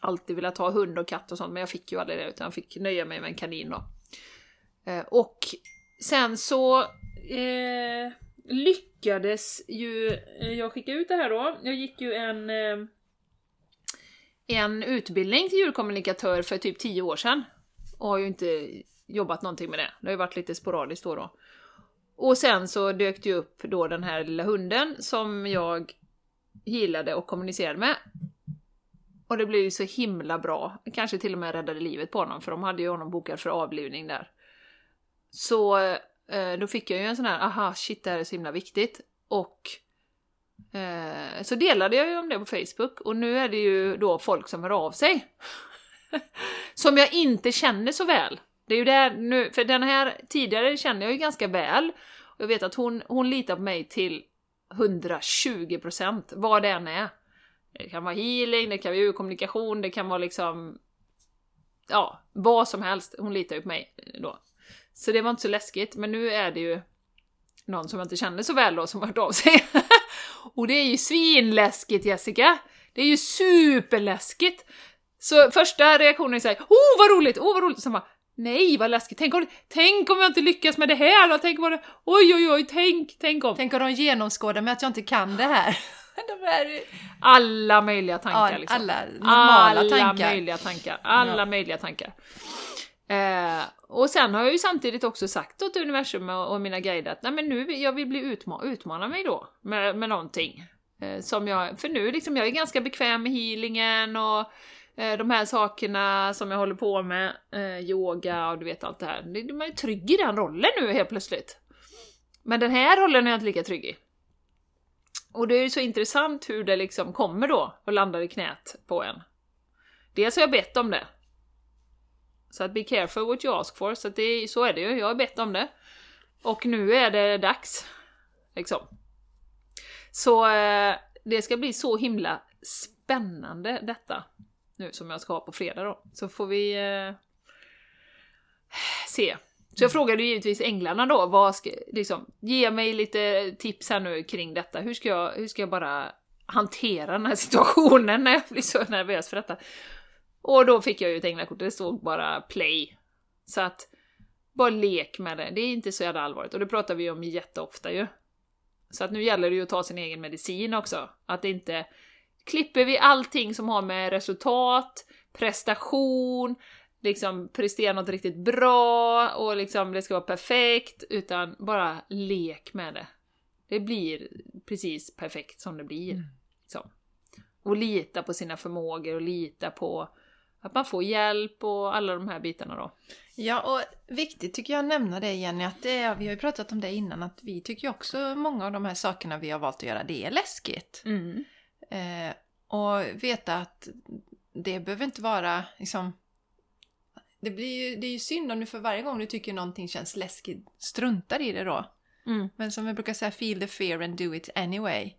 alltid velat ha hund och katt och sånt, men jag fick ju aldrig det utan jag fick nöja mig med en kanin då. Eh, och sen så eh, lyckades ju eh, jag skicka ut det här då. Jag gick ju en eh, en utbildning till djurkommunikatör för typ 10 år sedan. Och har ju inte jobbat någonting med det. Det har ju varit lite sporadiskt då då. Och sen så dök det ju upp då den här lilla hunden som jag gillade och kommunicerade med. Och det blev ju så himla bra. Kanske till och med räddade livet på honom, för de hade ju honom bokad för avlivning där. Så eh, då fick jag ju en sån här, aha, shit, det här är så himla viktigt. Och eh, så delade jag ju om det på Facebook, och nu är det ju då folk som hör av sig. som jag inte känner så väl. Det är ju där nu, för den här tidigare känner jag ju ganska väl. Och jag vet att hon, hon litar på mig till 120% vad det än är. Det kan vara healing, det kan vara kommunikation, det kan vara liksom... Ja, vad som helst. Hon litar ju på mig då. Så det var inte så läskigt, men nu är det ju någon som jag inte känner så väl då som har hört av sig. Och det är ju svinläskigt Jessica! Det är ju superläskigt! Så första reaktionen är såhär oh vad roligt, oh vad roligt! Och sen bara nej vad läskigt, tänk om, tänk om jag inte lyckas med det här då? Tänk om det, oj oj oj, tänk, tänk om! Tänk om de genomskådar med att jag inte kan det här. De är, Alla möjliga tankar ja, liksom. alla normala alla tankar. möjliga tankar. Alla Ja. möjliga tankar. Eh, och sen har jag ju samtidigt också sagt åt universum och, och mina guider att nej men nu jag vill bli utma utmana mig då med, med någonting. Eh, som jag, för nu liksom, jag är ganska bekväm med healingen och Eh, de här sakerna som jag håller på med, eh, yoga och du vet allt det här. Man är trygg i den rollen nu helt plötsligt. Men den här rollen är jag inte lika trygg i. Och det är ju så intressant hur det liksom kommer då och landar i knät på en. Dels har jag bett om det. Så att be careful what you ask for, så att det, är- så är det ju, jag har bett om det. Och nu är det dags. Liksom. Så eh, det ska bli så himla spännande detta. Nu som jag ska ha på fredag då. Så får vi eh, se. Så jag frågade givetvis änglarna då, vad ska, liksom, ge mig lite tips här nu kring detta. Hur ska jag, hur ska jag bara hantera den här situationen när jag blir så nervös för detta? Och då fick jag ju ett änglakort, det stod bara play. Så att, bara lek med det, det är inte så jävla allvarligt. Och det pratar vi om jätteofta ju. Så att nu gäller det ju att ta sin egen medicin också. Att inte klipper vi allting som har med resultat, prestation, liksom prestera något riktigt bra och liksom det ska vara perfekt, utan bara lek med det. Det blir precis perfekt som det blir. Mm. Liksom. Och lita på sina förmågor och lita på att man får hjälp och alla de här bitarna då. Ja, och viktigt tycker jag att nämna det Jenny, att det vi har ju pratat om det innan, att vi tycker också många av de här sakerna vi har valt att göra, det är läskigt. Mm. Eh, och veta att det behöver inte vara liksom... Det, blir ju, det är ju synd om du för varje gång du tycker någonting känns läskigt struntar i det då. Mm. Men som vi brukar säga, feel the fear and do it anyway.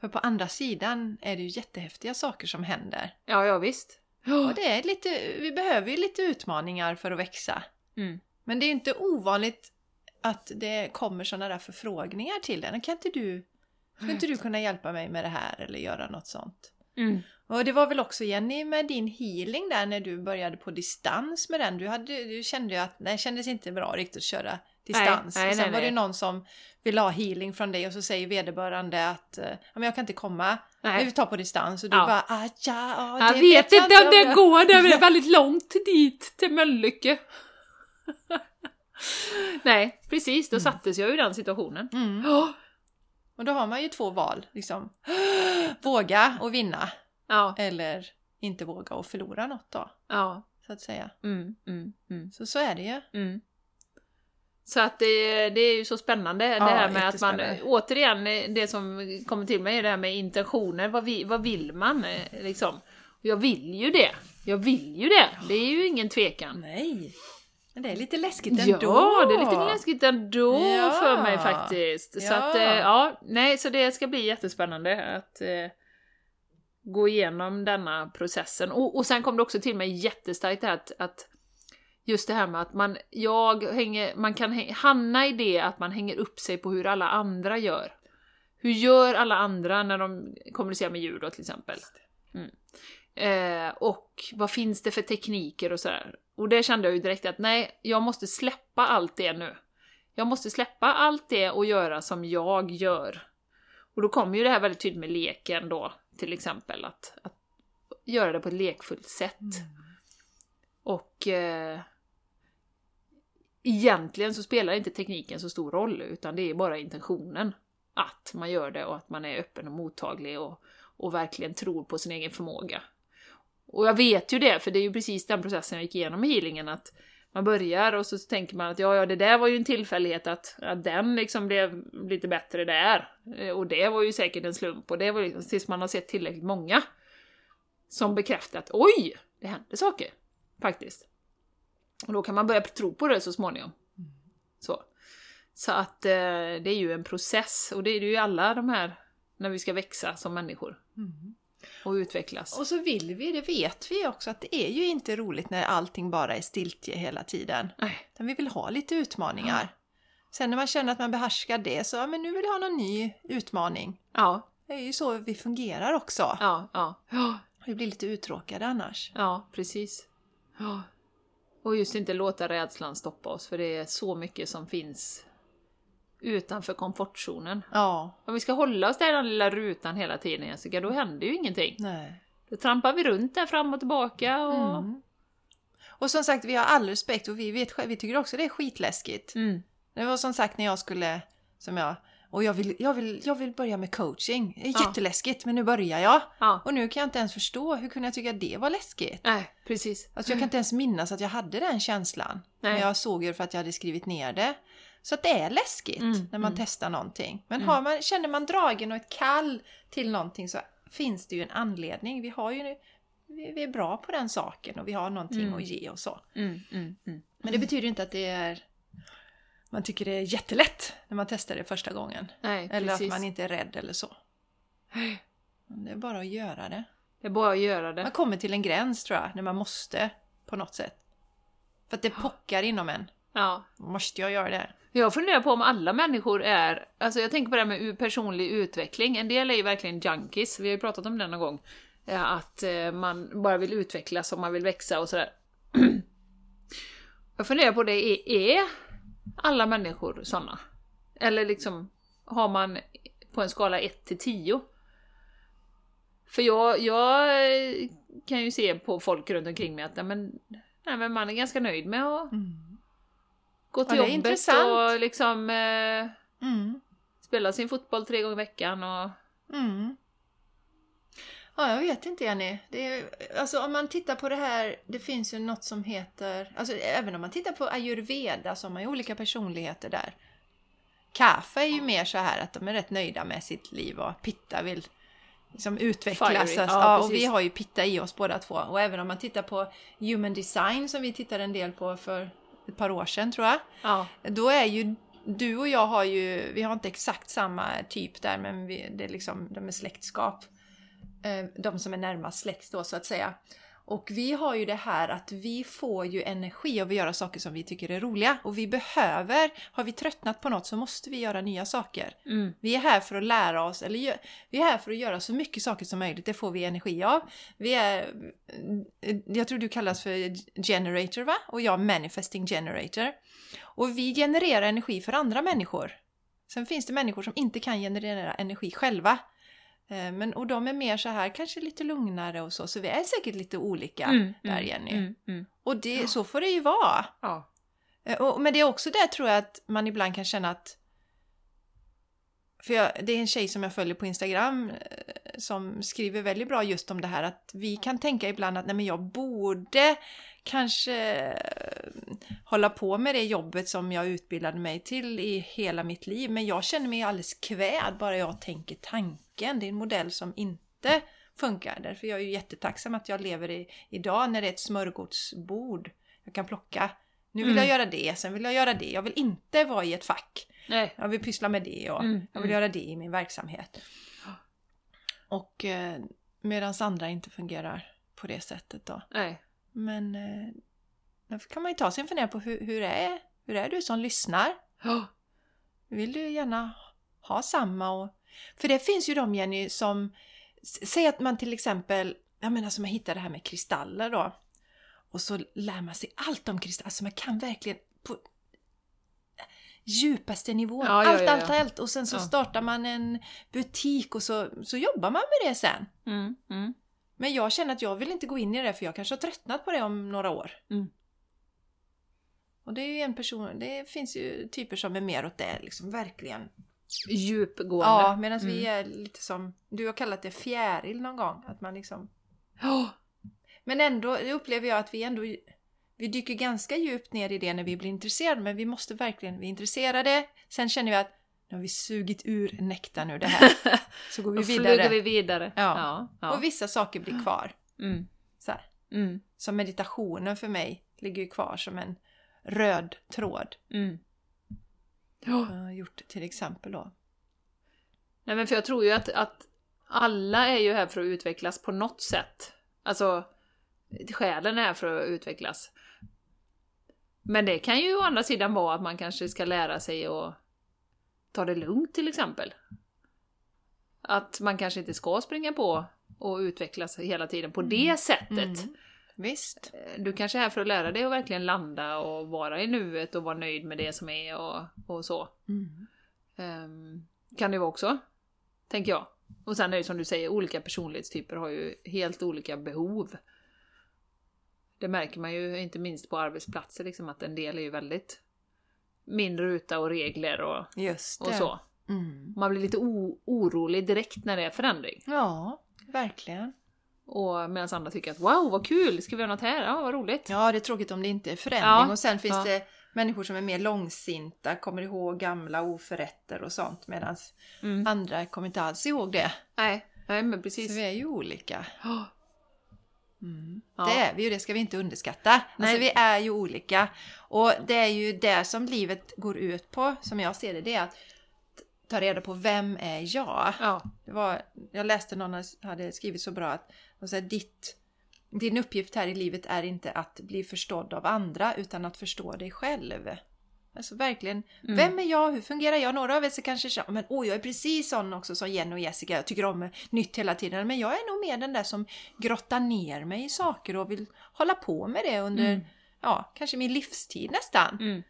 För på andra sidan är det ju jättehäftiga saker som händer. Ja, ja visst. Och det är lite, vi behöver ju lite utmaningar för att växa. Mm. Men det är inte ovanligt att det kommer sådana där förfrågningar till den. Kan inte du, skulle inte du kunna hjälpa mig med det här eller göra något sånt? Mm. Och det var väl också Jenny med din healing där när du började på distans med den. Du, hade, du kände ju att det kändes inte bra riktigt att köra distans. Nej, nej, och sen nej, var det nej. någon som vill ha healing från dig och så säger vederbörande att eh, ja, men jag kan inte komma, Nej. vi tar på distans. Och du Ja. bara ah, ja, ja, Jag det vet inte om jag det gör." går, det är väldigt långt dit, till Mölnlycke. Nej, precis, då sattes jag i den situationen. Mm. Ja. Och då har man ju två val. Liksom. Våga och vinna. Ja, Eller inte våga och förlora något då. ja. Så att säga. Mm, mm, mm, Så så är det ju. mm. Så att det, det är ju så spännande det Ja, här med att man, återigen, det som kommer till mig är det här med intentioner, vad, vi, vad vill man eh, liksom? Jag vill ju det, jag vill ju det, det är ju ingen tvekan. Nej. Men det är lite läskigt ändå. Ja, det är lite läskigt ändå Ja. för mig faktiskt. Så Ja. att, eh, ja, nej, så det ska bli jättespännande att eh, gå igenom denna processen. Och, och sen kom det också till mig jättestarkt det här att, att just det här med att man, jag hänger, man kan hamna i det att man hänger upp sig på hur alla andra gör. Hur gör alla andra när de kommunicerar med djur då till exempel? Mm. Eh, och vad finns det för tekniker och sådär. Och det kände jag ju direkt att nej, jag måste släppa allt det nu. Jag måste släppa allt det och göra som jag gör. Och då kommer ju det här väldigt tydligt med leken då, till exempel. Att, att göra det på ett lekfullt sätt. Och eh, egentligen så spelar inte tekniken så stor roll, utan det är bara intentionen. Att man gör det och att man är öppen och mottaglig och, och verkligen tror på sin egen förmåga. Och jag vet ju det, för det är ju precis den processen jag gick igenom i healingen, att man börjar och så tänker man att ja, ja, det där var ju en tillfällighet att, att den liksom blev lite bättre där. Eh, Och det var ju säkert en slump, och det var liksom, tills man har sett tillräckligt många som bekräftar att oj, det hände saker, faktiskt. Och då kan man börja tro på det så småningom. Så. Så att eh, det är ju en process, och det är det ju alla de här, när vi ska växa som människor. Mm. Och utvecklas. Och så vill vi, det vet vi också, att det är ju inte roligt när allting bara är stiltje hela tiden. Nej. Vi vill ha lite utmaningar. Sen när man känner att man behärskar det så, ja men nu vill jag ha någon ny utmaning. Ja, Det är ju så vi fungerar också. ja, ja. Ja, Vi blir lite uttråkade annars. ja precis. Ja. Och just inte låta rädslan stoppa oss, för det är så mycket som finns utanför komfortzonen. Ja, Om vi ska hålla oss där i den lilla rutan hela tiden Jessica, då händer ju ingenting. nej. Då trampar vi runt där fram och tillbaka och... Mm. Och som sagt, vi har all respekt och vi, vet, vi tycker också det är skitläskigt. Mm. Det var som sagt när jag skulle, som jag, och jag vill, jag vill, jag vill börja med coaching. Det är Ja. jätteläskigt, men nu börjar jag. Ja, Och nu kan jag inte ens förstå, hur kunde jag tycka det var läskigt? nej, precis. Alltså jag kan inte ens minnas att jag hade den känslan. Nej. Men jag såg ju för att jag hade skrivit ner det. Så att det är läskigt Mm, när man mm. testar någonting. Men Mm. har man, känner man dragen och ett kall till någonting så finns det ju en anledning. Vi, har ju, vi, är bra på den saken och vi har någonting Mm. att ge och så. Mm. Men det betyder inte att det är man tycker det är jättelätt när man testar det första gången. Nej, Eller att man inte är rädd eller så. Men det är bara att göra det. Det är bara att göra Man det. kommer till en gräns tror jag, när man måste på något sätt. För att det pockar inom en. Ja. Måste jag göra det? Jag funderar på om alla människor är, alltså jag tänker på det här med personlig utveckling, en del är ju verkligen junkies, vi har ju pratat om det någon gång, eh, att eh, man bara vill utvecklas och man vill växa och sådär. Jag funderar på det, är, alla människor sådana? Eller liksom, har man på en skala 1 till 10? För jag, jag eh, kan ju se på folk runt omkring mig att ja, men, Nej, men man är ganska nöjd med att Mm. Gå till Ja, jobbet intressant. och liksom eh, Mm. spela sin fotboll tre gånger i veckan och... Mm. Ja, jag vet inte Jenny. Det är, alltså om man tittar på det här, det finns ju något som heter, alltså även om man tittar på ayurveda så har man ju olika personligheter där. Kaffe är ju mer så här att de är rätt nöjda med sitt liv och Pitta vill liksom utvecklas. Fiery, Alltså, ja, ja, och vi har ju Pitta i oss båda två. Och även om man tittar på Human Design som vi tittade en del på för ett par år sedan tror jag. Ja. Då är ju du och jag har ju, vi har inte exakt samma typ där men vi, det är liksom, de är släktskap. Eh, De som är närmast släkt då så att säga. Och vi har ju det här att vi får ju energi av att göra saker som vi tycker är roliga. Och vi behöver, har vi tröttnat på något så måste vi göra nya saker. Mm. Vi är här för att lära oss, eller vi är här för att göra så mycket saker som möjligt, det får vi energi av. Vi är, jag tror du kallas för generator va? Och jag manifesting generator. Och vi genererar energi för andra människor. Sen finns det människor som inte kan generera energi själva. Eh, Men, och de är mer så här, kanske lite lugnare och så, så vi är säkert lite olika Mm, där mm, Jenny. Mm, mm. Och det, så får det ju vara. Ja. Eh, Och, men det är också där tror jag att man ibland kan känna att för jag, det är en tjej som jag följer på Instagram eh, som skriver väldigt bra just om det här att vi kan tänka ibland att nej men jag borde kanske hålla på med det jobbet som jag utbildade mig till i hela mitt liv men jag känner mig alldeles kväd bara jag tänker tanken. Det är en modell som inte funkar. Därför är jag ju jättetacksam att jag lever i, idag när det är ett smörgåsbord. Jag kan plocka. Nu vill Mm. jag göra det, sen vill jag göra det. Jag vill inte vara i ett fack. Nej. Jag vill pyssla med det och Mm, jag vill mm. göra det i min verksamhet. Och eh, medan andra inte fungerar på det sättet då. Nej. Men eh, då kan man ju ta sig en fundering på hur, hur, är, hur är du som lyssnar? Ja. Vill du gärna ha samma? Och, för det finns ju de Jenny som, säg att man till exempel, jag menar som man hittar det här med kristaller då. Och så lär man sig allt om kristaller, alltså man kan verkligen på djupaste nivån, Ja, allt, ja, ja. allt, allt. Och sen så startar man en butik och så, så jobbar man med det sen. Mm, mm. Men jag känner att jag vill inte gå in i det för jag kanske har tröttnat på det om några år. Mm. Och det är ju en person, det finns ju typer som är mer åt det liksom, verkligen. Djupgående. Ja, medan vi Mm. är lite som, du har kallat det fjäril någon gång. Att man liksom, Ja. men ändå upplever jag att vi ändå, vi dyker ganska djupt ner i det när vi blir intresserade. Men vi måste verkligen, vi är intresserade. Sen känner vi att nu har vi sugit ur nektarn ur det här. Så går vi vidare. flyger vi vidare. Ja. Ja. ja. Och vissa saker blir kvar. Mm. Så. Mm. Som meditationen för mig ligger ju kvar som en röd tråd. Mm. Jag har gjort till exempel då. Nej men för jag tror ju att, att alla är ju här för att utvecklas på något sätt. Alltså, själen är här för att utvecklas. Men det kan ju å andra sidan vara att man kanske ska lära sig att ta det lugnt till exempel. Att man kanske inte ska springa på och utvecklas hela tiden på det sättet. Mm. Visst. Du kanske är här för att lära dig att verkligen landa och vara i nuet och vara nöjd med det som är och, och så. Mm. Ehm, kan det vara också, tänker jag. Och sen är det som du säger, olika personlighetstyper har ju helt olika behov. Det märker man ju inte minst på arbetsplatser, liksom, att en del är ju väldigt mindre ruta och regler och, och så. Mm. Man blir lite orolig direkt när det är förändring. Ja, verkligen. Och medan andra tycker att wow, vad kul, ska vi göra något här? Ja, vad roligt. Ja, det är tråkigt om det inte är förändring. Ja, Och sen finns ja. det människor som är mer långsinta, kommer ihåg gamla oförrätter och sånt. Medan Mm. andra kommer inte alls ihåg det. Nej, nej men Så precis. vi är ju olika. Ja. Ja. Det är vi ju, det ska vi inte underskatta. Nej. Alltså vi är ju olika. Och det är ju det som livet går ut på, som jag ser det, det är att ta reda på vem är jag? Ja. Det var, jag läste någon hade skrivit så bra att de säger, ditt, din uppgift här i livet är inte att bli förstådd av andra utan att förstå dig själv. Alltså verkligen, Mm. vem är jag? Hur fungerar jag? Några av er kanske känner, men åh jag är precis sån också som Jenny och Jessica, jag tycker om nytt hela tiden. Men jag är nog mer den där som grottar ner mig i saker och vill hålla på med det under, Mm. ja, kanske min livstid nästan. Mm.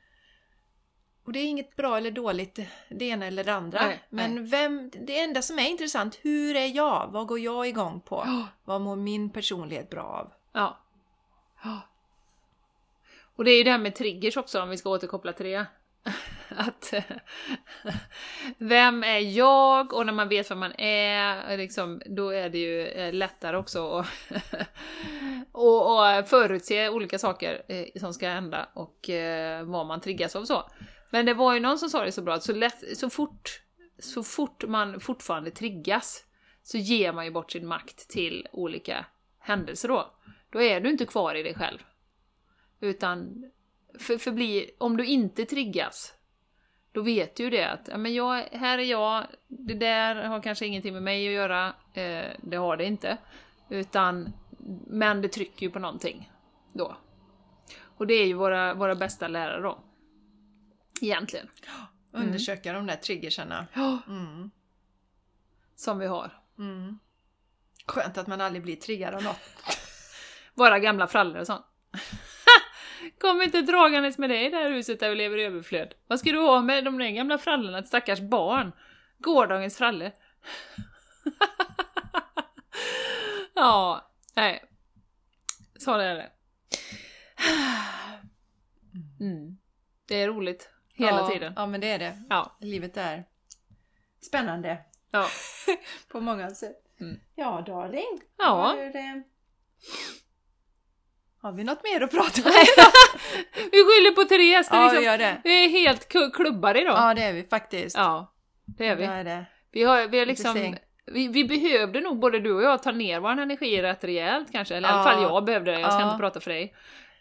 Och det är inget bra eller dåligt det ena eller det andra. Nej, men vem, det enda som är intressant, hur är jag? Vad går jag igång på? Ja. Vad mår min personlighet bra av? Ja. Ja. Och det är ju det här med triggers också, om vi ska återkoppla till det. Att vem är jag? Och när man vet vem man är, liksom, då är det ju eh, lättare också att och, och förutse olika saker eh, som ska hända och eh, vad man triggas av så. Men det var ju någon som sa det så bra, att så, lätt, så, fort, så fort man fortfarande triggas så ger man ju bort sin makt till olika händelser då. Då är du inte kvar i dig själv. Utan för, förbli, om du inte triggas, då vet du ju det att ja, men jag, här är jag, det där har kanske ingenting med mig att göra, eh, det har det inte. Utan, men det trycker ju på någonting då. Och det är ju våra, våra bästa lärare då. Egentligen. Undersöka de där triggerserna. Ja, Mm. som vi har. Mm. Skönt att man aldrig blir triggad av något. Våra gamla frallor och sånt. Kom inte dragandes med dig i det här huset där vi lever i överflöd. Vad ska du ha med de där gamla frallorna till stackars barn? Gårdagens frallor. ja, nej. Så är det. Mm. Det är roligt. Hela ja, tiden. Ja, men det är det. Ja. Livet är spännande Ja. på många sätt. Mm. Ja, darling. Ja. Eh, Har vi något mer att prata om? Vi skyller på Therese. Det är, ja, vi liksom, gör det. vi är helt klubbade idag. Ja, det är vi faktiskt. Ja, det är vi. Det är det. Vi har, vi har liksom... Vi, vi behövde nog både du och jag ta ner vår energi rätt rejält kanske, eller i alla fall jag behövde det, jag ska Ja. inte prata för dig.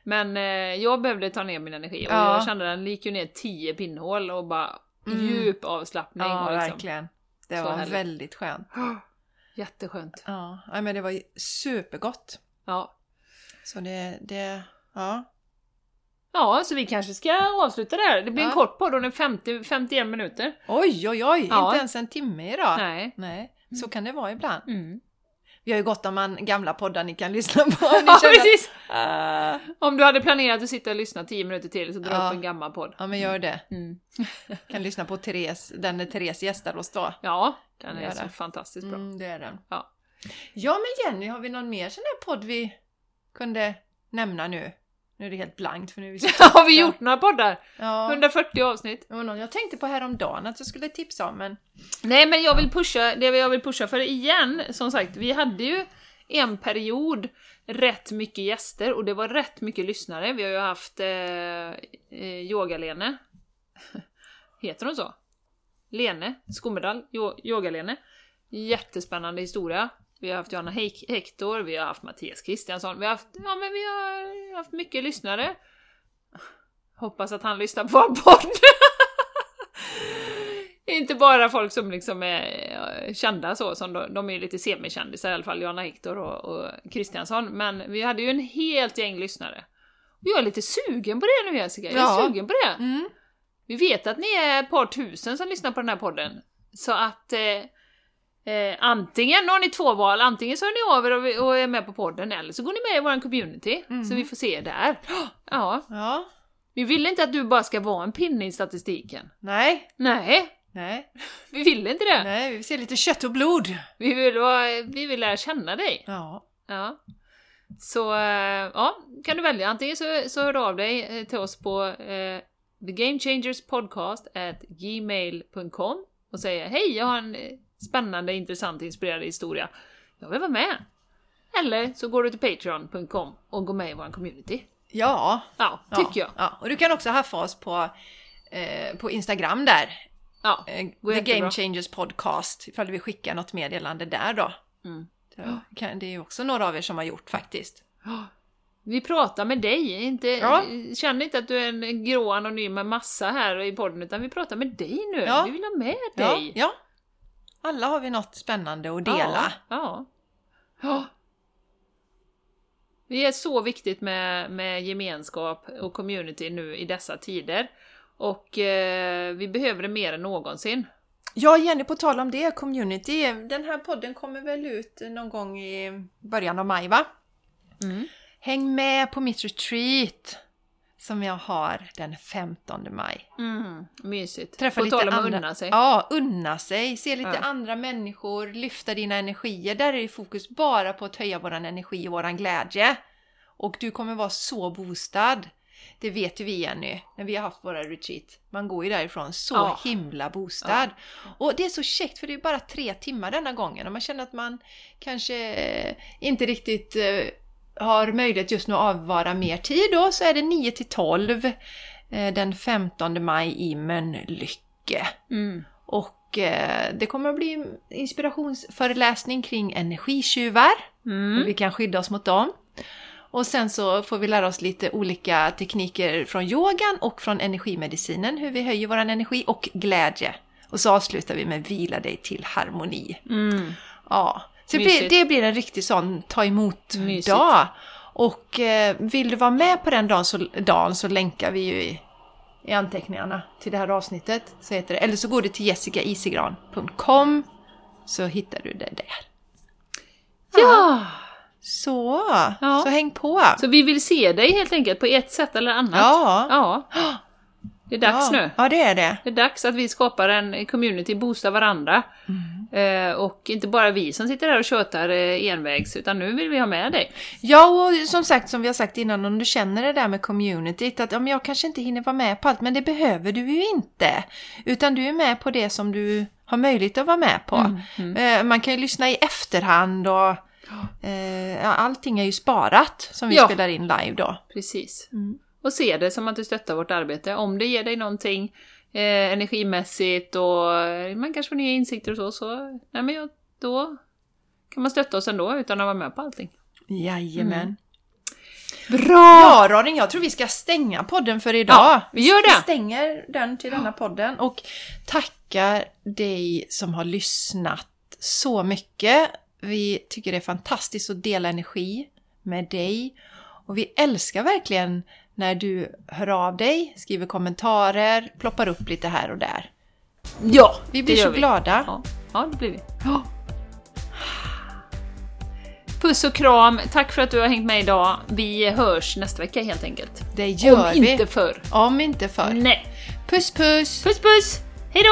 Men eh, jag behövde ta ner min energi och Ja. jag kände den gick ju ner 10 pinnhål och bara Mm. djup avslappning. Ja, liksom. verkligen. Det Så var härligt. väldigt skönt. Jätteskönt. Ja, men det var supergott. Ja. Så det, det, ja. ja, så vi kanske ska avsluta där. Det blir en Ja. kort podd, den är 50, 51 minuter. Oj, oj, oj! Ja. Inte ens en timme idag. Nej. Nej, så kan det vara ibland. Mm. Vi har ju gott om man gamla poddar ni kan lyssna på. Ni Ja, precis! Ah, Om du hade planerat att sitta och lyssna 10 minuter till så dra Ja. upp en gammal podd. ja, men gör det. Mm. Kan lyssna på Therese, den när Therese gästar oss då. Ja, den är Gör så det. fantastiskt bra. Mm, det är den. Ja. ja, men Jenny, har vi någon mer sån här podd vi kunde nämna nu? Nu är det helt blankt för nu Har vi gjort några poddar? Ja. 140 avsnitt. Jag tänkte på häromdagen att jag skulle tipsa om, men... Nej men jag vill pusha, det jag vill pusha för igen, som sagt, vi hade ju en period rätt mycket gäster och det var rätt mycket lyssnare. Vi har ju haft eh, eh, Yoga-Lene. Heter hon så? Lene Skommedal, yo- Yoga-Lene. Jättespännande historia. Vi har haft Johanna Hector, vi har haft Mattias Kristiansson, vi har haft, ja men vi har haft mycket lyssnare. Hoppas att han lyssnar på vår podd. Inte bara folk som liksom är eh, kända så, som de, de är lite semikändisar i alla fall, Johanna Hector och, och Kristiansson, men vi hade ju en helt gäng lyssnare. Och jag är lite sugen på det nu Jessica, jag är Ja. sugen på det. Mm. Vi vet att ni är ett par tusen som lyssnar på den här podden, så att eh, eh, antingen har ni två val, antingen så är ni av er och, vi- och är med på podden, eller så går ni med i vår community, Mm. så vi får se där. Ja, Ja. vi vill inte att du bara ska vara en pinne i statistiken. Nej. Nej, Nej. vi vill inte det. Nej, vi vill se lite kött och blod. Vi vill, vi vill lära känna dig. Ja. Ja. Så eh, ja, kan du välja. Antingen så, så hör du av dig eh, till oss på eh, thegamechangerspodcast@gmail.com och säger hej, jag har en eh, spännande, intressant, inspirerande historia. Jag vill vara med. Eller så går du till patreon.com och går med i vår community. Ja. Ja, ja. tycker jag. Ja. Och du kan också haffa oss på, eh, på Instagram där. Ja. Eh, The jättebra. Game Changers Podcast. Ifall du vill skicka något meddelande där då. Mm. Kan, det är ju också några av er som har gjort faktiskt. Vi pratar med dig, inte, Ja. känn inte att du är en grå anonym massa här i podden, utan vi pratar med dig nu. Ja. Vi vill ha med Ja, dig. ja. Alla har vi något spännande att dela. Ja. ja. Det är så viktigt med, med gemenskap och community nu i dessa tider. Och eh, vi behöver det mer än någonsin. Ja, Jenny, på tal om det, community. Den här podden kommer väl ut någon gång i början av maj, va? Mm. Häng med på mitt retreat som jag har den 15 maj. Mm, mysigt. Träffa på lite tal om att andra. unna sig. Ja, unna sig. Se lite Ja. andra människor, lyfta dina energier. Där är det fokus bara på att höja våran energi och våran glädje. Och du kommer vara så boostad. det vet ju vi Jenny, när vi har haft våra retreat. Man går ju därifrån så Ja. himla bostad. Och det är så käckt för det är bara tre timmar denna gången och man känner att man kanske eh, inte riktigt eh, har möjlighet just nu att avvara mer tid då så är det 9 till 12 eh, den 15 maj i Mölnlycke. Mm. Och eh, det kommer att bli inspirationsföreläsning kring energitjuvar. Mm. Hur vi kan skydda oss mot dem. Och sen så får vi lära oss lite olika tekniker från yogan och från energimedicinen. Hur vi höjer vår energi och glädje. Och så avslutar vi med vila dig till harmoni. Mm. Ja, det blir, det blir en riktig sån ta emot-dag. Och eh, vill du vara med på den dagen så, dagen så länkar vi ju i, i anteckningarna till det här avsnittet. Så heter det. Eller så går du till jessicaisigran.com så hittar du det där. Ja! Så, Ja. så häng på! Så vi vill se dig helt enkelt på ett sätt eller annat. Ja. Ja. Det är dags ja. nu. Ja, det är det. Det är dags att vi skapar en community, boostar varandra. Eh, och inte bara vi som sitter där och tjötar eh, envägs, utan nu vill vi ha med dig. Ja, och som sagt, som vi har sagt innan, om du känner det där med communityt, att ja, men jag kanske inte hinner vara med på allt, men det behöver du ju inte. Utan du är med på det som du har möjlighet att vara med på. Eh, Man kan ju lyssna i efterhand och allting är ju sparat som vi Ja. spelar in live då. Precis. Mm. Och se det som att du stöttar vårt arbete. Om det ger dig någonting eh, energimässigt och eh, man kanske får nya insikter och så, så nej men ja, då kan man stötta oss ändå utan att vara med på allting. Jajamän. Bra! Ja, Rarin, jag tror vi ska stänga podden för idag. Ja, vi gör det. Vi stänger den till denna podden och tackar dig som har lyssnat så mycket. Vi tycker det är fantastiskt att dela energi med dig och vi älskar verkligen när du hör av dig, skriver kommentarer, ploppar upp lite här och där. Ja, Vi blir det gör så glada. Ja, ja, det blir vi. Puss och kram, tack för att du har hängt med idag. Vi hörs nästa vecka helt enkelt. Det gör Om vi. inte förr. Om inte förr. Nej. Puss puss! Puss puss! Hejdå!